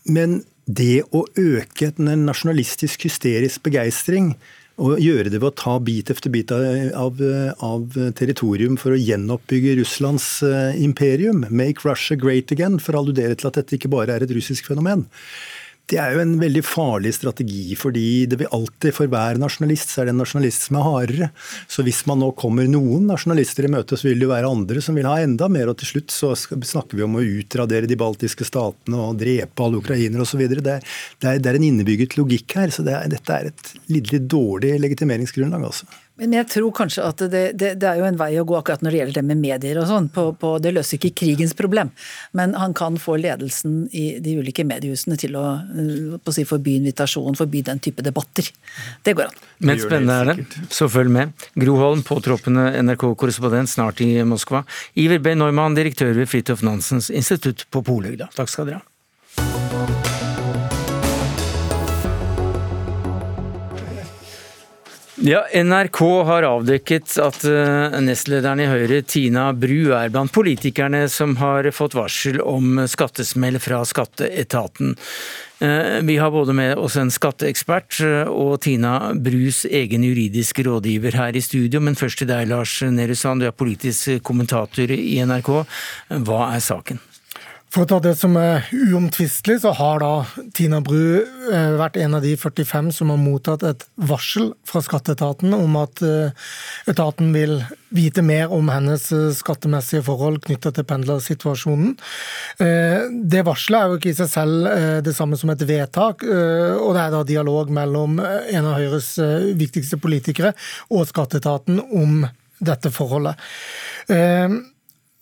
men det å øke en nasjonalistisk, hysterisk begeistring og gjøre det ved å ta bit efter bit av, av, territorium for å gjenoppbygge Russlands eh, imperium, make Russia great again, for å alludere til at dette ikke bare er et russisk fenomen. Det er jo en veldig farlig strategi, fordi det vil alltid for hver nasjonalist så er det en nasjonalist som er hardere. Så hvis man nå kommer noen nasjonalister i møte, så vil det jo være andre som vil ha enda mer. Og til slutt så snakker vi om å utradere de baltiske statene og drepe alle ukrainere osv. Det, det, det er en innebygget logikk her. Så det dette er et litt dårlig legitimeringsgrunnlag, altså. Men jeg tror kanskje at det, det, det, er jo en vei å gå akkurat når det gjelder det med medier og sånn. På, på, det løser ikke krigens problem, men han kan få ledelsen i de ulike mediehusene til å, eh, å si, forby invitasjon, forby den type debatter. Det går an. Men spennende er det, så følg med. Gro Holm, påtroppende NRK-korrespondent, snart i Moskva. Iver B. Neumann, direktør ved Fridtjof Nansens institutt på Polhøgda. Takk skal dere ha. Ja, NRK har avdekket at uh, nestlederen i Høyre, Tina Bru, er blant politikerne som har fått varsel om skattesmell fra skatteetaten. Uh, vi har både med oss en skatteekspert uh, og Tina Brus egen juridiske rådgiver her i studio. Men først til deg, Lars Nehru Sand, du er politisk kommentator i NRK. Hva er saken? For å ta det som er uomtvistelig, så har da Tina Bru eh, vært en av de 45 som har mottatt et varsel fra skatteetaten om at eh, etaten vil vite mer om hennes eh, skattemessige forhold knytta til pendlersituasjonen. Det varselet er jo ikke i seg selv det samme som et vedtak, og det er da dialog mellom en av Høyres viktigste politikere og skatteetaten om dette forholdet.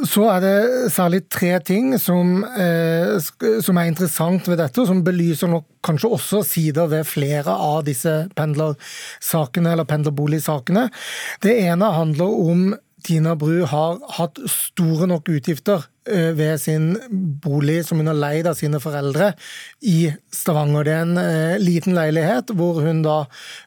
Så er det særlig tre ting som, eh, som, er interessant ved dette, og som belyser nok kanskje også sider ved flere av disse pendlersakene, eller pendlerboligsakene. Det ene handler om Tina Bru har hatt store nok utgifter eh, ved sin bolig som hun har leid av sine foreldre i Stavanger. Det er en eh, liten leilighet hvor hun da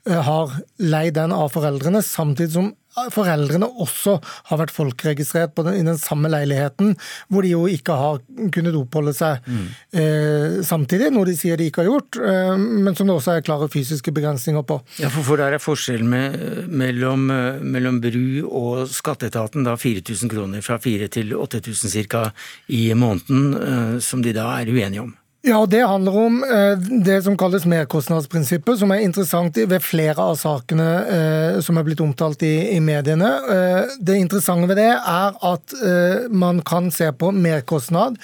eh, har leid den av foreldrene, samtidig som foreldrene også har vært folkeregistrert den, i den samme leiligheten, hvor de jo ikke har kunnet oppholde seg mm. eh, samtidig, noe de sier de ikke har gjort, eh, men som det også er klare fysiske begrensninger på. Ja, for, for der er forskjellen mellom, mellom Bru og skatteetaten da 4000 kroner, fra 4000 til 8000 ca. i måneden, eh, som de da er uenige om? Ja, Det handler om eh, det som kalles merkostnadsprinsippet, som er interessant ved flere av sakene eh, som er blitt omtalt i, mediene. Eh, det interessante ved det er at man kan se på merkostnad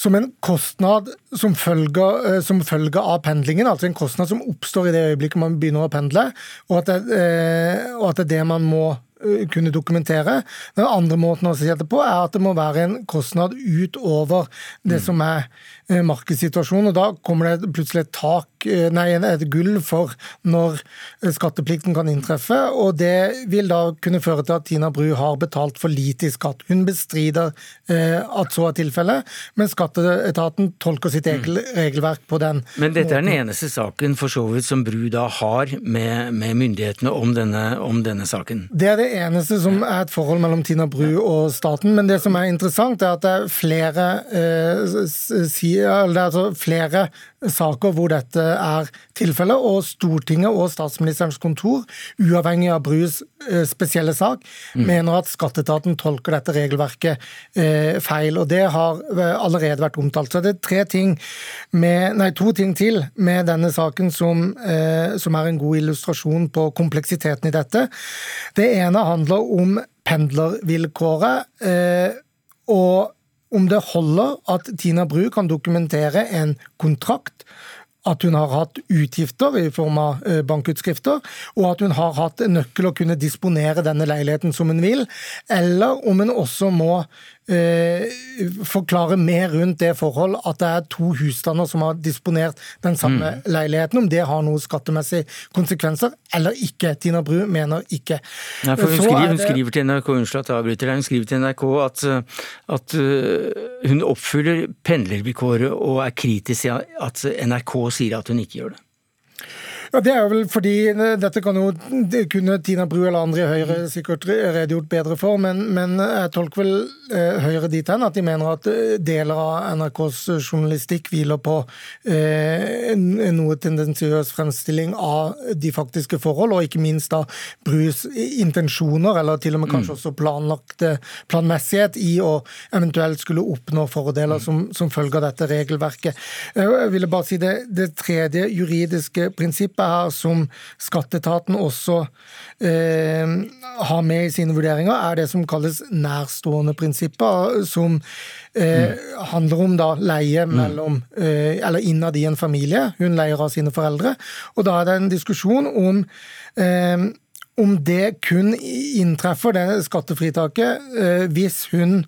som en kostnad som følger, som følger, av pendlingen, altså en kostnad som oppstår i det øyeblikket man begynner å pendle, og at det, og at det er det man må kunne dokumentere. Den andre måten å se det på er at det må være en kostnad utover det mm. som er markedssituasjon. og Da kommer det plutselig et tak, eh, nei, et gull for når eh, skatteplikten kan inntreffe. og Det vil da kunne føre til at Tina Bru har betalt for lite i skatt. Hun bestrider at så er tilfellet, men skatteetaten tolker sitt eget mm. regelverk på den Men dette er den eneste saken for så vidt som Bru da har med, med myndighetene om denne, om denne, saken? Det er det eneste som er et forhold mellom Tina Bru og staten. Men det som er interessant, er at det er flere eh, sier det er altså flere saker hvor dette er tilfellet, og Stortinget og statsministerens kontor, uavhengig av Brus eh, spesielle sak, mm. mener at skatteetaten tolker dette regelverket eh, feil. og Det har eh, allerede vært omtalt. Så det er tre ting med, nei, to ting til med denne saken som, som er en god illustrasjon på kompleksiteten i dette. Det ene handler om pendlervilkåret. og om det holder at Tina Bru kan dokumentere en kontrakt at hun har hatt utgifter i form av eh, bankutskrifter, og at hun har hatt nøkkel å kunne disponere denne leiligheten som hun vil, eller om hun også må forklare mer rundt det forhold at det er to husstander som har disponert den samme mm. leiligheten, om det har noen skattemessige konsekvenser eller ikke. Tina Bru mener ikke. Ja, hun, skriver, hun, skriver, til NRK unnskyld at avbryter hun skriver til NRK at, at uh, hun oppfyller pendlervilkåret og er kritisk til at NRK sier at hun ikke gjør det. Ja, Det er vel fordi eh, dette kan jo det kunne Tina Bru eller andre i Høyre sikkert redegjort bedre for, men, men jeg tolker vel eh, Høyre dit hen at de mener at eh, deler av NRKs journalistikk hviler på eh, noe tendensiøs fremstilling av de faktiske forhold, og ikke minst da Brus intensjoner, eller til og med kanskje mm. også planlagte planmessighet i å eventuelt skulle oppnå fordeler mm. som, som følge av dette regelverket. Jeg ville bare si det, det tredje juridiske prinsippet her som skatteetaten også eh, har med i sine vurderinger, er det som kalles nærstående prinsipper, som eh, mm. handler om da leie mm. mellom eh, eller innad i en familie. Hun leier av sine foreldre. Og da er det en diskusjon om eh, om det kun inntreffer det skattefritaket eh, hvis hun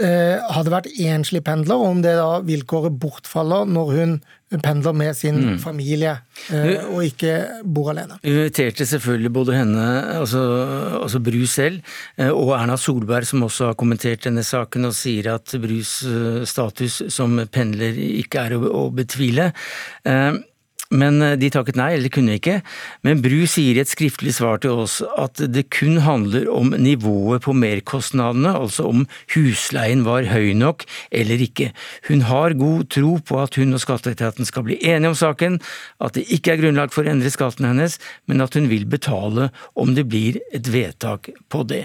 hadde vært enslig pendler, og om det da vilkåret bortfaller når hun pendler med sin mm. familie eh, og ikke bor alene. Vi inviterte selvfølgelig både henne, altså, altså Bru selv, eh, og Erna Solberg, som også har kommentert denne saken og sier at Brus status som pendler ikke er å, å betvile. Men eh, de takket nei, eller kunne ikke. Men Bru sier i et skriftlig svar til oss at det kun handler om nivået på merkostnadene, altså om husleien var høy nok eller ikke. Hun har god tro på at hun og skatteetaten skal bli enige om saken, at det ikke er grunnlag for å endre skatten hennes, men at hun vil betale om det blir et vedtak på det.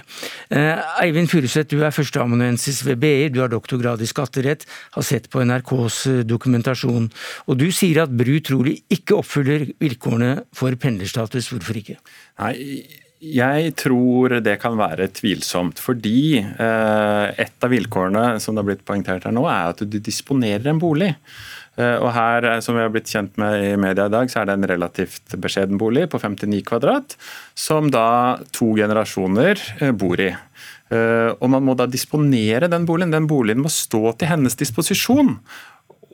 Eh, Eivind Furuseth, du er førsteamanuensis ved BI, du har doktorgrad i skatterett, har sett på NRKs eh, dokumentasjon, og du sier at Bru trolig ikke ikke oppfyller vilkårene for pendlerstatus. Hvorfor ikke? Nei, jeg tror det kan være tvilsomt, fordi eh, et av vilkårene som det har blitt poengtert her nå, er at du disponerer en bolig. Eh, og her, eh, som vi har blitt kjent med i media i dag, så er det en relativt beskjeden bolig på 59 kvadrat, som da to generasjoner bor i. Og man må da disponere den boligen. Den boligen må stå til hennes disposisjon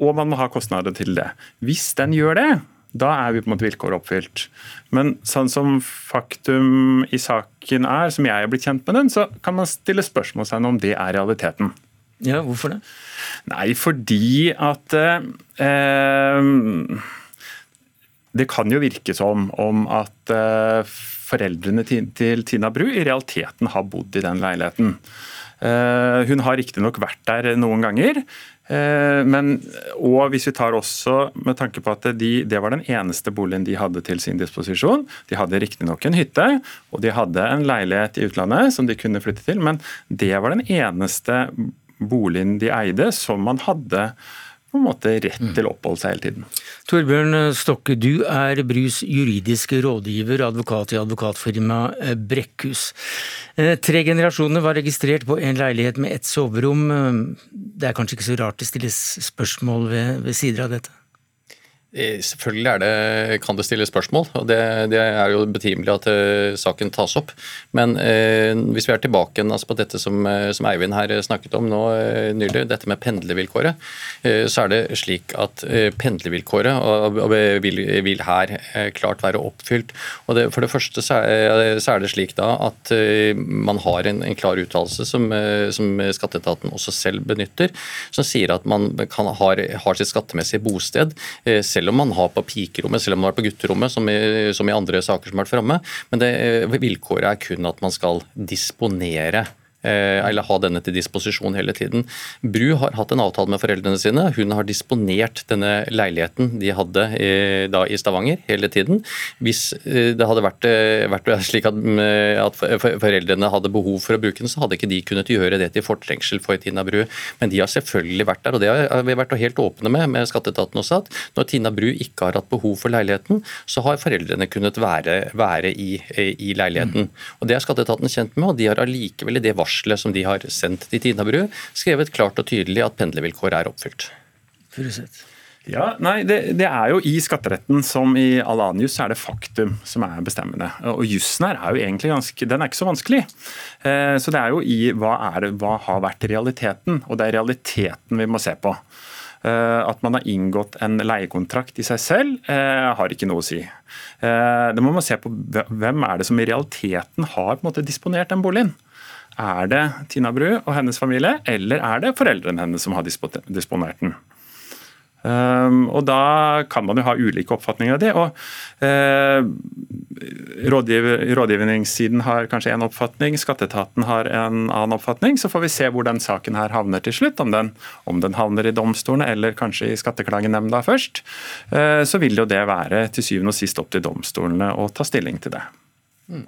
og man må ha kostnader til det. Hvis den gjør det, da er vi på en måte vilkåret oppfylt. Men sånn som faktum i saken er, som jeg er blitt kjent med den, så kan man stille spørsmål seg om det er realiteten. Ja, Hvorfor det? Nei, fordi at eh, Det kan jo virke som om at eh, foreldrene til, Tina Bru i realiteten har bodd i den leiligheten. Eh, hun har riktignok vært der noen ganger, men, og hvis vi tar også med tanke på at de, det var den eneste boligen de hadde til sin disposisjon. De hadde riktignok en hytte, og de hadde en leilighet i utlandet som de kunne flytte til, men det var den eneste boligen de eide som man hadde på en måte rett til å oppholde seg hele tiden. Torbjørn Stokke, du er Brus juridiske rådgiver, advokat i advokatfirmaet eh, Brekkhus. Eh, tre generasjoner var registrert på en leilighet med ett soverom. Det er kanskje ikke så rart det stilles spørsmål ved, ved sider av dette? Eh, selvfølgelig det, kan det stilles spørsmål, og det, det er jo betimelig at uh, saken tas opp. Men uh, hvis vi er tilbake altså på dette som, uh, som, Eivind her snakket om nå nylig, dette med pendlervilkåret, så er det slik at pendlervilkåret vil, vil, her klart være oppfylt. Og det, For det første så er, så er, det slik da at man har en, en klar uttalelse som, som, skatteetaten også selv benytter, som sier at man kan, har, har sitt skattemessige bosted selv selv om man har på pikerommet, selv om man har på gutterommet, som i, som i andre saker som har vært framme. Men det, vilkåret er kun at man skal disponere eller ha denne til disposisjon hele tiden. Bru har hatt en avtale med foreldrene sine. Hun har disponert denne leiligheten de hadde eh, da i Stavanger hele tiden. Hvis eh, det hadde vært, vært slik at, at, foreldrene hadde behov for å bruke den, så hadde ikke de kunnet gjøre det til fortrengsel for Tina Bru. Men de har selvfølgelig vært der, og det har vi vært helt åpne med med skatteetaten også, at når Tina Bru ikke har hatt behov for leiligheten, så har foreldrene kunnet være, være i, i, leiligheten. Og Det er skatteetaten kjent med, og de har allikevel i det varselet varselet som de har sendt til Tina Bru, skrevet klart og tydelig at pendlervilkåret er oppfylt. Ja, nei, det, det, er jo I skatteretten som i all annen juss er det faktum som er bestemmende. Og Jussen her er jo egentlig ganske, den er ikke så vanskelig. Eh, så det er jo i hva, er det, hva har vært realiteten, og det er realiteten vi må se på. Eh, at man har inngått en leiekontrakt i seg selv, eh, har ikke noe å si. Eh, det må man se på hvem er det som i realiteten har på en måte disponert den boligen. Er det Tina Bru og hennes familie, eller er det foreldrene hennes som har disponert den? Um, og Da kan man jo ha ulike oppfatninger av det. og uh, rådgiver, Rådgivningssiden har kanskje en oppfatning, skatteetaten har en annen oppfatning. Så får vi se hvor den saken her havner til slutt. Om den, om den havner i domstolene eller kanskje i Skatteklagenemnda først. Uh, så vil jo det være til syvende og sist opp til domstolene å ta stilling til det. Mm.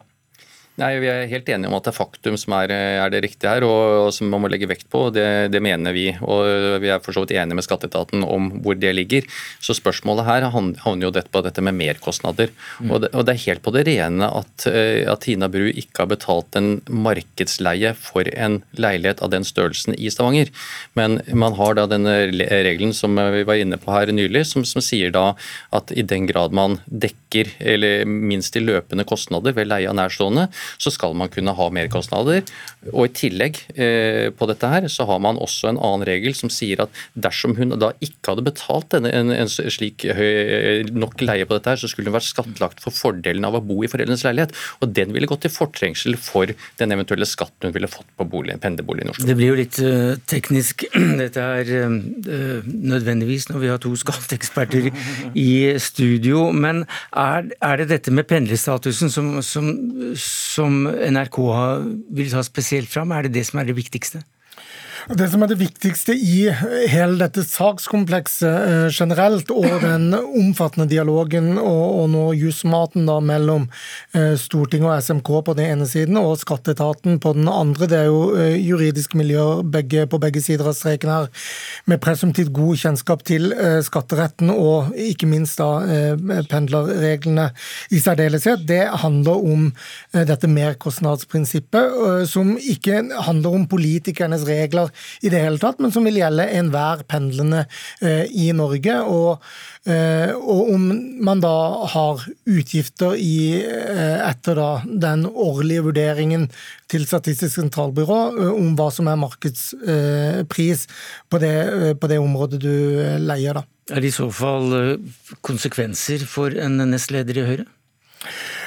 Nei, Vi er helt enige om at det er faktum som er, er det riktige her, og, og som man må legge vekt på. Det, det, mener vi. og Vi er for så vidt enige med skatteetaten om hvor det ligger. Så Spørsmålet her havner jo dette på dette med merkostnader. Mm. Og, det, og, det, er helt på det rene at, eh, at, Tina Bru ikke har betalt en markedsleie for en leilighet av den størrelsen i Stavanger. Men man har da denne regelen som vi var inne på her nylig, som, som sier da at i den grad man dekker eller minst de løpende kostnader ved leie av nærstående, så skal man kunne ha merkostnader. Og I tillegg eh, på dette her, så har man også en annen regel som sier at dersom hun da ikke hadde betalt en, slik høy, nok leie på dette, her, så skulle hun vært skattlagt for fordelen av å bo i foreldrenes leilighet. Og Den ville gått til fortrengsel for den eventuelle skatten hun ville fått på bolig, pendlerboligen i Oslo. Det blir jo litt uh, teknisk dette er uh, nødvendigvis når vi har to skatteeksperter i studio. Men er, er, det dette med pendlerstatusen som, som som NRK vil ta spesielt fram? Er det det som er det viktigste? Det som er det viktigste i hele dette sakskomplekset eh, generelt, og den omfattende dialogen og, og nå jusmaten da mellom eh, Stortinget og SMK på den ene siden og skatteetaten på den andre, det er jo eh, juridiske miljøer begge, på begge sider av streken her, med presumptivt god kjennskap til skatteretten og ikke minst da pendlerreglene i særdeleshet. Det handler om dette merkostnadsprinsippet, som ikke handler om politikernes regler i det hele tatt, men som vil gjelde enhver pendlende eh, i Norge. Og, eh, og, om man da har utgifter i, eh, etter da den årlige vurderingen til Statistisk sentralbyrå om hva som er markedspris på det, på det området du leier. da. Er det i så fall konsekvenser for en nestleder i Høyre?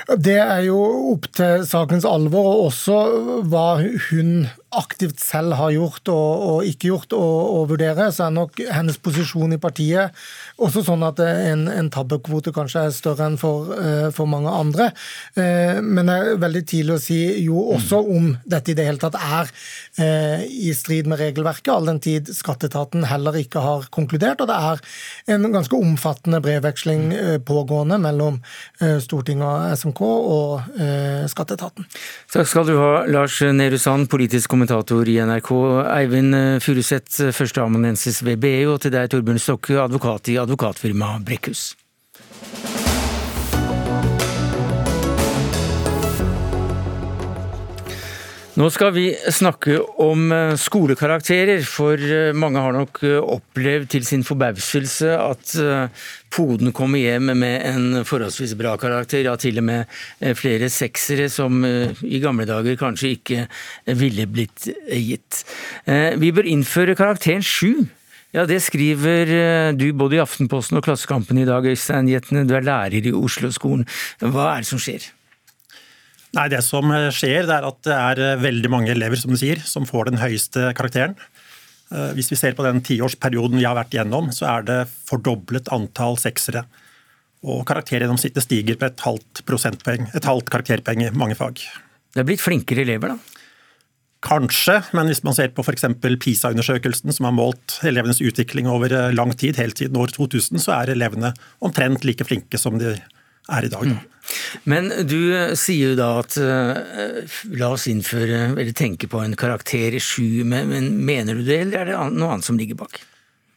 Det er jo opp til sakens alvor, og også hva hun aktivt selv har gjort og, og ikke gjort og, og vurdere, så er nok hennes posisjon i partiet også sånn at en, en tabbekvote kanskje er større enn for, uh, for mange andre. Uh, men det er veldig tidlig å si jo også om dette i det hele tatt er uh, i strid med regelverket, all den tid skatteetaten heller ikke har konkludert. Og det er en ganske omfattende brevveksling pågående mellom Stortinget og SMK og skatteetaten. Takk skal du ha, Lars Nehru Sand, politisk kommentator kommentator i NRK, Eivind Furuseth, førsteamanuensis ved BU, og til deg, Torbjørn Stokke, advokat i advokatfirmaet Brekkhus. Nå skal vi snakke om eh, skolekarakterer, for eh, mange har nok eh, opplevd til sin forbauselse at poden kommer hjem med en forholdsvis bra karakter, ja til og med flere seksere som i gamle dager kanskje ikke ville blitt gitt. Vi bør innføre karakteren sju. Ja, Det skriver du både i Aftenposten og Klassekampen i dag, Øystein Jetne. Du er lærer i Oslo-skolen. Hva er det som skjer? Nei, Det som skjer, det er at det er eh, veldig mange elever som du sier, som får den høyeste karakteren. Eh, hvis vi ser på den tiårsperioden vi har vært igjennom, så er det fordoblet antall seksere. Og karaktergjennomsnittet stiger på et halvt et halvt karakterpoeng i mange fag. Det er blitt flinkere elever, da? Kanskje, men hvis man ser på f.eks. PISA-undersøkelsen, som har målt elevenes utvikling over eh, lang tid, helt siden år 2000, så er elevene omtrent like flinke som de er i dag. Mm. Men du sier jo da at uh, la oss innføre, eller tenke på en karakter i sju, men, men, mener du det, eller er det noe annet som ligger bak?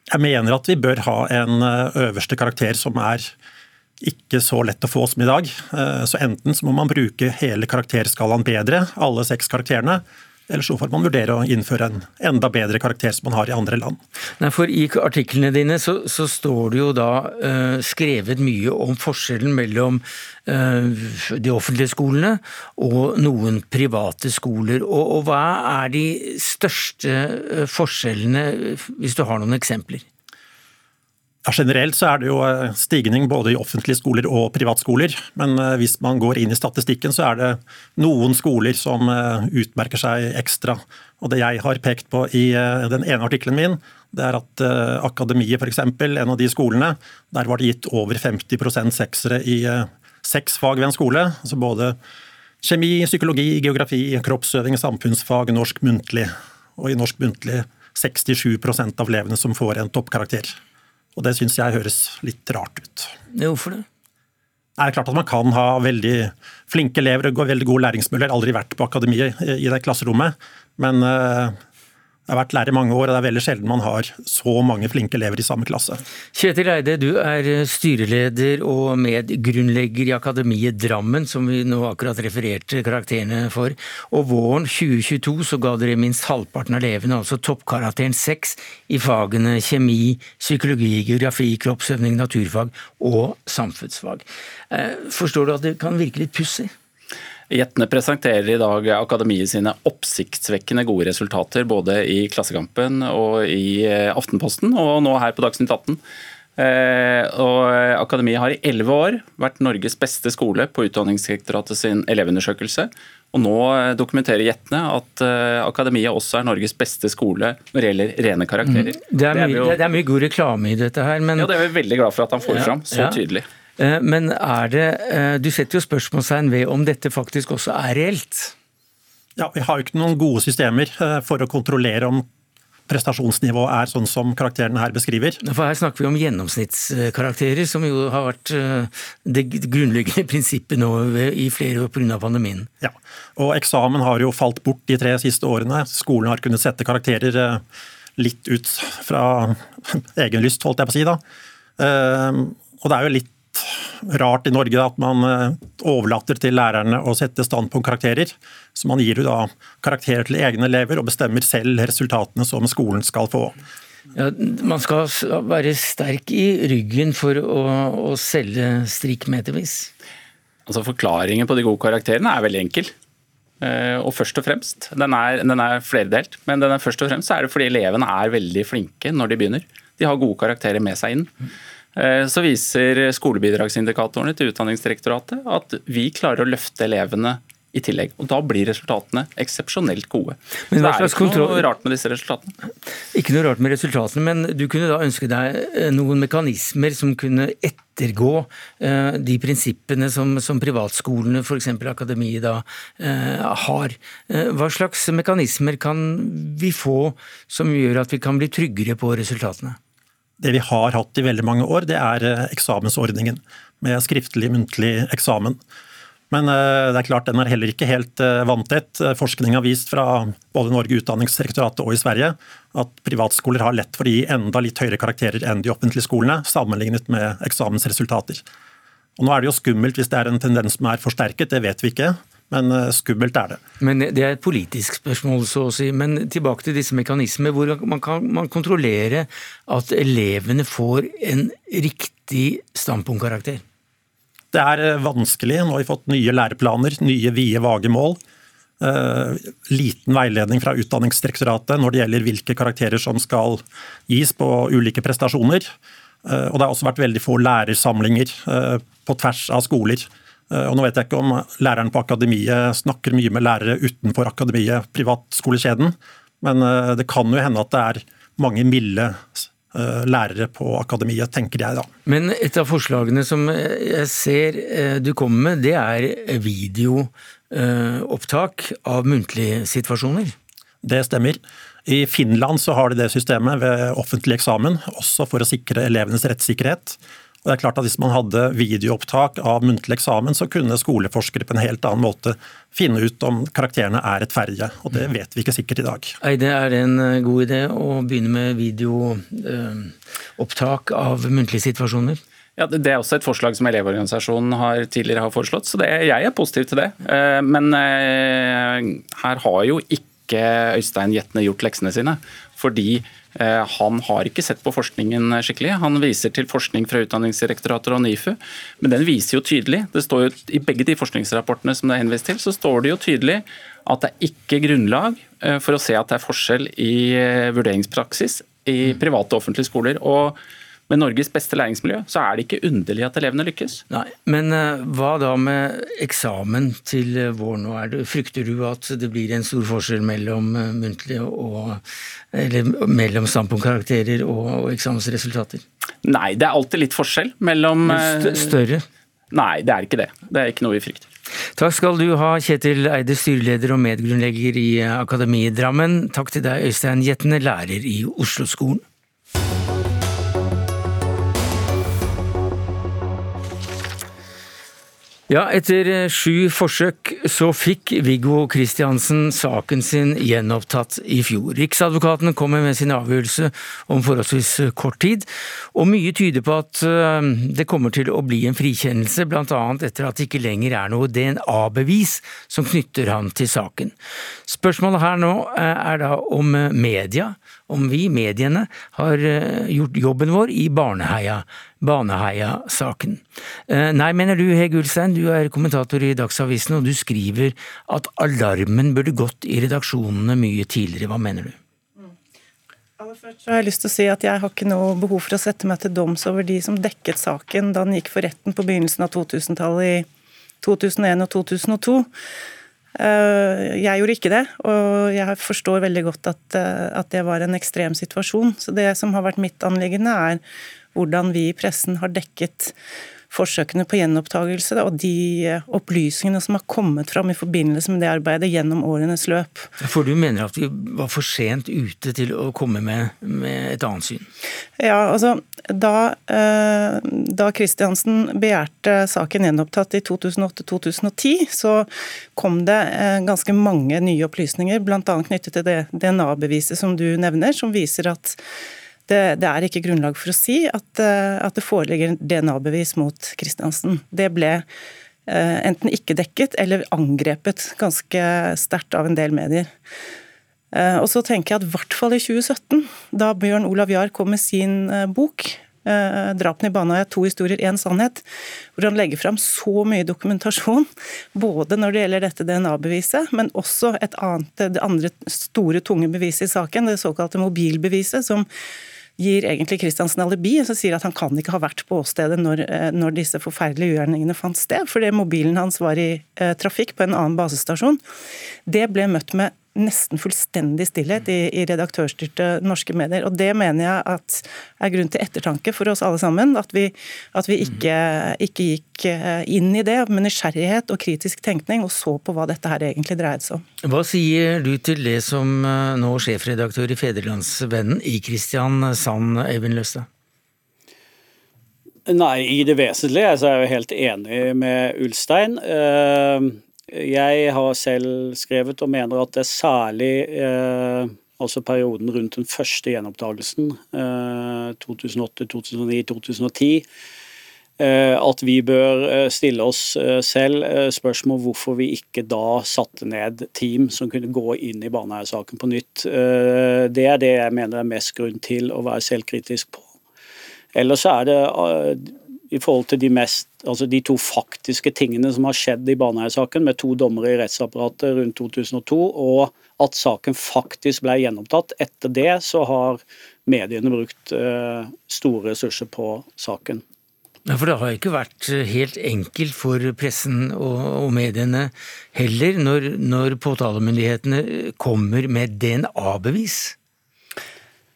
Jeg mener at vi bør ha en eh, øverste karakter som er ikke så lett å få som i dag. Så enten så må man bruke hele karakterskalaen bedre, alle seks karakterene, eller så får man vurdere å innføre en enda bedre karakter som man har i andre land. Nei, for I artiklene dine så, så står det jo da uh, skrevet mye om forskjellen mellom uh, de offentlige skolene og noen private skoler. Og, og hva er de største uh, forskjellene, hvis du har noen eksempler? Ja, generelt så er det jo eh, stigning både i offentlige skoler og privatskoler. Men eh, hvis man går inn i statistikken, så er det noen skoler som eh, utmerker seg ekstra. Og Det jeg har pekt på i den ene artikkelen min, det er at Akademiet f.eks., en av de skolene, der var det gitt over 50% seksere i seks fag ved en skole. altså Både kjemi, psykologi, geografi, kroppsøving, samfunnsfag, norsk muntlig. Og i norsk muntlig 67% av elevene som får en toppkarakter. Og det syns jeg høres litt rart ut. Hvorfor det? Det er klart at Man kan ha veldig flinke elever og veldig gode læringsmuligheter. Aldri vært på akademiet i det klasserommet. Men eh, jeg har vært lærer i mange år, og det er veldig sjelden man har så mange flinke elever i samme klasse. Kjetil Eide, du er styreleder og medgrunnlegger i Akademiet Drammen, som vi nå akkurat refererte karakterene for. Og våren 2022 så ga dere minst halvparten av elevene, altså toppkarakteren 6, i fagene kjemi, psykologi, geografi, kroppsøvning, naturfag og samfunnsfag. Eh, forstår du at det kan virke litt pussig? Jetne presenterer i dag akademiet sine oppsiktsvekkende gode resultater både i Klassekampen og i eh, Aftenposten, og nå her på Dagsnytt 18. Eh, og Akademiet har i elleve år vært Norges beste skole på Utdanningsdirektoratet sin elevundersøkelse. Og nå eh, dokumenterer Jetne at Akademiet også er Norges beste skole når det gjelder rene karakterer. Mm. Det, er mye, det, er det, er mye, god reklame i dette her, men Ja, det er vi veldig glad for at han får ja, fram så ja. tydelig. Eh, men er det eh, Du setter jo spørsmålstegn ved om dette faktisk også er reelt? Ja, Vi har jo ikke noen gode systemer eh, for å kontrollere om prestasjonsnivået er sånn som karakterene her beskriver. For Her snakker vi om gjennomsnittskarakterer, som jo har vært det grunnleggende prinsippet nå i flere år pga. pandemien. Ja, og eksamen har jo falt bort de tre siste årene. Skolen har kunnet sette karakterer litt ut fra egen lyst, holdt jeg på å si. da. Og det er jo litt rart i Norge at man eh, overlater til lærerne å sette standpunktkarakterer. Så man gir jo da karakterer til egne elever og bestemmer selv resultatene som skolen skal få. Ja, man skal være sterk i ryggen for å, å selge strikkmetervis. Altså Forklaringen på de gode karakterene er veldig enkel. Eh, og først og fremst, Den er, den er flerdelt, men den er først og fremst er det fordi elevene er veldig flinke når de begynner. De har gode karakterer med seg inn. Eh, så viser skolebidragsindikatorene til Utdanningsdirektoratet at vi klarer å løfte elevene i tillegg. Og Da blir resultatene eksepsjonelt gode. Men hva slags det er ikke noe rart med disse resultatene. Ikke noe rart med resultatene, men du kunne da ønske deg eh, noen mekanismer som kunne ettergå eh, de prinsippene som, som privatskolene, f.eks. Akademiet, da har. Hva slags mekanismer kan vi få som gjør at vi kan bli tryggere på resultatene? Det vi har hatt i veldig mange år, det er eh, eksamensordningen med skriftlig, muntlig eksamen. Men det er klart den er heller ikke helt vanntett. Forskning har vist fra både Norge utdanningsdirektoratet og i Sverige at privatskoler har lett for å gi enda litt høyere karakterer enn de offentlige skolene, sammenlignet med eksamensresultater. Og Nå er det jo skummelt hvis det er en tendens som er forsterket, det vet vi ikke men eh, skummelt er det. Men Det er et politisk spørsmål, så å si. Men tilbake til disse mekanismene. Hvor man kan man kontrollere at elevene får en riktig standpunktkarakter? Det er eh, vanskelig. Nå har vi fått nye læreplaner, nye vide, vage mål. Uh, liten veiledning fra Utdanningsdirektoratet når det gjelder hvilke karakterer som skal gis på ulike prestasjoner. Uh, og det har også vært veldig få lærersamlinger uh, på tvers av skoler. Eh, og nå vet jeg ikke om læreren på akademiet snakker mye med lærere utenfor akademiet, privatskolekjeden, men eh, det kan jo hende at det er mange milde eh, lærere på akademiet, tenker jeg da. Men et av forslagene som jeg ser du kommer med, det er videoopptak av muntlige situasjoner? Det stemmer. I Finland så har de det systemet ved offentlig eksamen, også for å sikre elevenes rettssikkerhet. Det er klart at Hvis man hadde videoopptak av muntlig eksamen, så kunne skoleforskere på en helt annen måte finne ut om karakterene er rettferdige. Og det vet vi ikke sikkert i dag. Eide, er det en eh, god idé å begynne med videoopptak av muntlige situasjoner? Ja, Det er også et forslag som Elevorganisasjonen har, tidligere har foreslått, så det, jeg er positiv til det. Eh, men eh, her har jo ikke Øystein Jetne gjort leksene sine. Fordi Eh, han har ikke sett på forskningen skikkelig. Han viser til forskning fra Utdanningsdirektoratet og NIFU, men den viser jo tydelig det står jo I begge de forskningsrapportene som det er henvist til, så står det jo tydelig at det er ikke grunnlag eh, for å se at det er forskjell i eh, vurderingspraksis i private og offentlige skoler. og med Norges beste læringsmiljø, så er det ikke underlig at elevene lykkes. Nei, Men uh, hva da med eksamen til uh, våren? nå? Er det, frykter du at det blir en stor forskjell mellom uh, muntlige og eller mellom standpunktkarakterer og, og eksamensresultater? Nei, det er alltid litt forskjell mellom st Større? Nei, det er ikke det. Det er ikke noe vi frykter. Takk skal du ha, Kjetil Eide, styreleder og medgrunnlegger i Akademiet Drammen. Takk til deg, Øystein Jetne, lærer i Oslo-skolen. Ja, etter eh, sju forsøk så fikk Viggo Kristiansen saken sin gjenopptatt i fjor. Riksadvokaten kommer med sin avgjørelse om forholdsvis eh, kort tid, og mye tyder på at eh, det kommer til å bli en frikjennelse, bl.a. etter at det ikke lenger er noe DNA-bevis som knytter han til saken. Spørsmålet her nå er da om media om vi, mediene, har eh, gjort jobben vår i Barneheia, Baneheia-saken. Eh, nei, mener du Hege Ulstein, du er kommentator i Dagsavisen, og du skriver at alarmen burde gått i redaksjonene mye tidligere. Hva mener du? Aller først har jeg lyst til å si at jeg har ikke noe behov for å sette meg til doms over de som dekket saken da den gikk for retten på begynnelsen av 2000-tallet i 2001 og 2002. Eh, jeg gjorde ikke det, og jeg forstår veldig godt at, eh, at, det var en ekstrem situasjon. Så det som har vært mitt anliggende, er hvordan vi i pressen har dekket forsøkene på gjenopptakelse og de eh, opplysningene som har kommet fram i forbindelse med det arbeidet gjennom årenes løp. For du mener at vi var for sent ute til å komme med, med et annet syn? Ja, altså da, eh, da Kristiansen begjærte saken gjenopptatt i 2008-2010, så kom det eh, ganske mange nye opplysninger, bl.a. knyttet til det DNA-beviset som du nevner, som viser at det, det, er ikke grunnlag for å si at, eh, at det foreligger DNA-bevis mot Kristiansen. Det ble eh, enten ikke dekket eller angrepet ganske sterkt av en del medier. Eh, og så tenker jeg at i hvert fall i 2017, da Bjørn Olav Jahr kom med sin bok 'Drapene i Baneheia to historier, én sannhet', hvor han legger fram så mye dokumentasjon, både når det gjelder dette DNA-beviset, men også et annet, det andre store, tunge beviset i saken, det såkalte mobilbeviset, som gir egentlig Kristiansen alibi, som sier at han kan ikke ha vært på åstedet når, eh, når disse forferdelige ugjerningene fant sted, fordi mobilen hans var i eh, trafikk på en annen basestasjon. Det ble møtt med nesten fullstendig stillhet i, i, redaktørstyrte norske medier. Og Det mener jeg at er grunn til ettertanke for oss alle sammen. At vi, at vi ikke, ikke, gikk eh, inn i det med nysgjerrighet og kritisk tenkning, og så på hva dette her egentlig dreide seg om. Hva sier du til det som eh, nå sjefredaktør i Fedrelandsvennen i Kristian Sand, Eivind Løstad? Nei, i det vesentlige så er jeg helt enig med Ulstein. Eh, jeg har selv skrevet og mener at det er særlig eh, altså perioden rundt den første gjenopptakelsen, 2008, 2009, 2010, at vi bør stille oss selv spørsmål hvorfor vi ikke da satte ned team som kunne gå inn i Baneheia-saken på nytt. Det er det jeg mener er mest grunn til å være selvkritisk på. Ellers er det i forhold til de, mest, altså de to faktiske tingene som har skjedd i Baneheia-saken, med to dommere i rettsapparatet rundt 2002, og at saken faktisk ble gjenopptatt. Etter det så har mediene brukt uh, store ressurser på saken. Ja, for Det har ikke vært uh, helt enkelt for pressen og, og mediene heller, når, når påtalemyndighetene kommer med DNA-bevis?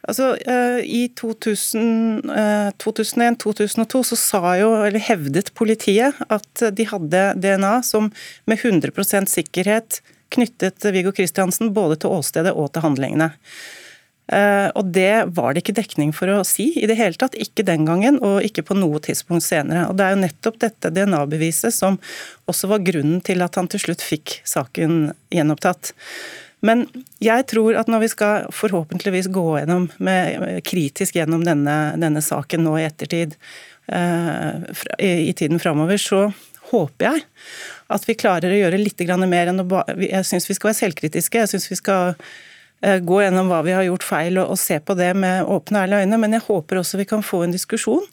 Altså, eh, I 2001-2002 eh, så sa jo, eller hevdet politiet at de hadde DNA som med 100% sikkerhet knyttet Viggo Kristiansen både til åstedet og til handlingene. Eh, og Det var det ikke dekning for å si i det hele tatt. Ikke den gangen, og ikke på noe tidspunkt senere. Og Det er jo nettopp dette DNA-beviset som også var grunnen til at han til slutt fikk saken gjenopptatt. Men jeg tror at når vi skal forhåpentligvis gå gjennom med, kritisk gjennom denne, denne, saken nå i ettertid, eh, i, tiden framover, så håper jeg at vi klarer å gjøre litt mer enn å Jeg syns vi skal være selvkritiske. Jeg syns vi skal eh, gå gjennom hva vi har gjort feil og, og se på det med åpne og ærlige øyne, men jeg håper også vi kan få en diskusjon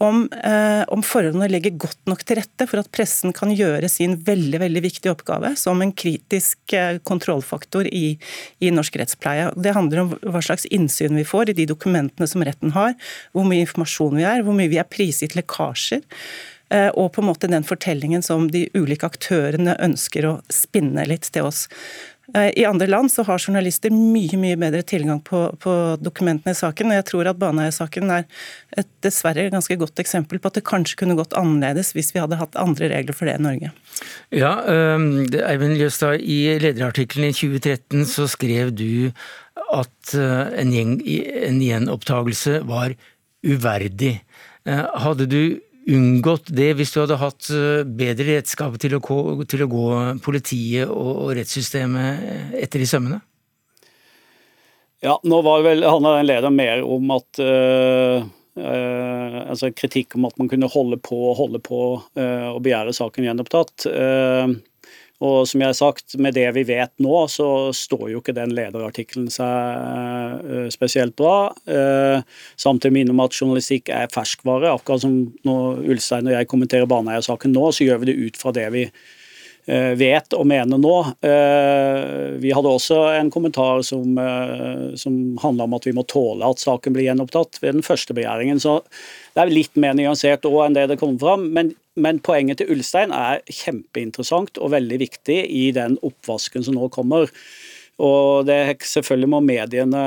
om, eh, om, forholdene legger godt nok til rette for at pressen kan gjøre sin veldig veldig viktige oppgave som en kritisk eh, kontrollfaktor i, i, norsk rettspleie. Det handler om hva slags innsyn vi får i de dokumentene som retten har, hvor mye informasjon vi er, hvor mye vi er prisgitt lekkasjer. Eh, og på en måte den fortellingen som de ulike aktørene ønsker å spinne litt til oss. Eh, I andre land så har journalister mye mye bedre tilgang på, på dokumentene i saken. og Jeg tror at Baneheia-saken er et dessverre ganske godt eksempel på at det kanskje kunne gått annerledes hvis vi hadde hatt andre regler for det i Norge. Ja, um, Eivind Ljøstad, I lederartikkelen i 2013 så skrev du at uh, en, gjeng, en gjenopptagelse var uverdig. Uh, hadde du unngått det hvis du hadde hatt eh, bedre redskap til å, til å gå politiet og rettssystemet etter i sømmene? Ja, nå var vel, handla den lederen mer om at øh, øh, altså Kritikk om at man kunne holde på og holde på øh, og begjære saken gjenopptatt. Uh, og som jeg har sagt, med det vi vet nå, så står jo ikke den lederartikkelen seg eh, spesielt bra. Eh, samtidig minne om at journalistikk er ferskvare. Akkurat som når Ulstein og jeg kommenterer Baneheia-saken nå, så gjør vi det ut fra det vi eh, vet og mener nå. Vi hadde også en kommentar som, som handla om at vi må tåle at saken blir gjenopptatt ved den første begjæringen. Så det er litt mer nyansert òg enn det det kommer fram. Men, men, poenget til Ulstein er kjempeinteressant og veldig viktig i den oppvasken som nå kommer. Og det, Selvfølgelig må mediene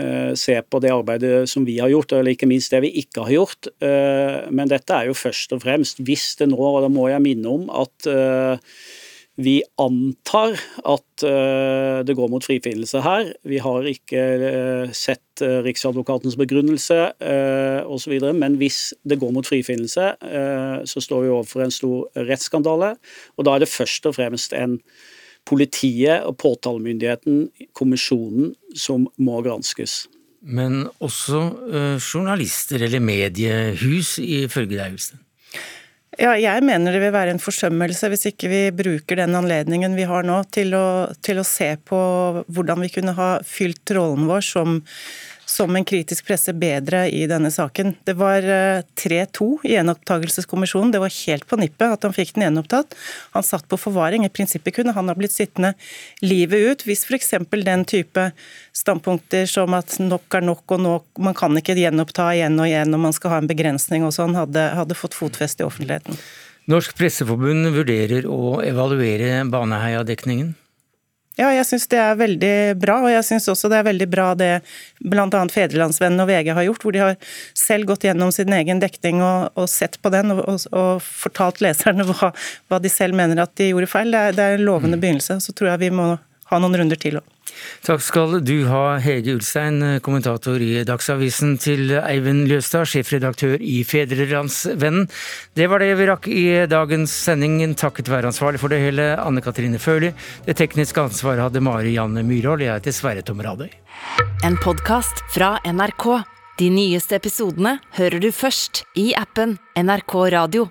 uh, se på det arbeidet som vi har gjort, eller ikke minst det vi ikke har gjort. Uh, men dette er jo først og fremst, hvis det nå, og da må jeg minne om at vi antar at uh, det går mot frifinnelse her. Vi har ikke uh, sett uh, Riksadvokatens begrunnelse osv., men hvis det går mot frifinnelse, så står vi overfor en stor rettsskandale. Og da er det først og fremst en politiet og påtalemyndigheten, kommisjonen, som må granskes. Men også journalister eller mediehus, ifølge deg, Ulstein? Ja, jeg mener det vil være en forsømmelse hvis ikke vi bruker den anledningen vi har nå til å, til å se på hvordan vi kunne ha fylt rollen vår som som en kritisk presse bedre i denne saken. Det var 3-2 eh, i gjenopptakelseskommisjonen. Det var helt på nippet at han fikk den gjenopptatt. Han satt på forvaring. I prinsippet kunne han ha blitt sittende livet ut hvis f.eks. den type standpunkter som at nok er nok og nok, man kan ikke gjenoppta igjen og igjen og man skal ha en begrensning og sånn, hadde, hadde fått fotfeste i offentligheten. Norsk Presseforbund vurderer å evaluere Baneheia-dekningen? Ja, jeg syns det er veldig bra, og jeg syns også det er veldig bra det bl.a. Fedrelandsvennen og VG har gjort, hvor de har selv gått gjennom sin egen dekning og, og sett på den og, og, og fortalt leserne hva, hva, de selv mener at de gjorde feil. Det er, det er en lovende begynnelse. Så tror jeg vi må ha noen runder til òg. Takk skal du ha, Hege Ulstein, kommentator i Dagsavisen, til Eivind Ljøstad, sjefredaktør i Fedrelandsvennen. Det var det vi rakk i dagens sending, takket være ansvarlig for det hele, Anne Katrine Førli. Det tekniske ansvaret hadde Mari Janne Myhrvold, jeg heter Sverre Tom Radøy. En podkast fra NRK. De nyeste episodene hører du først i appen NRK Radio.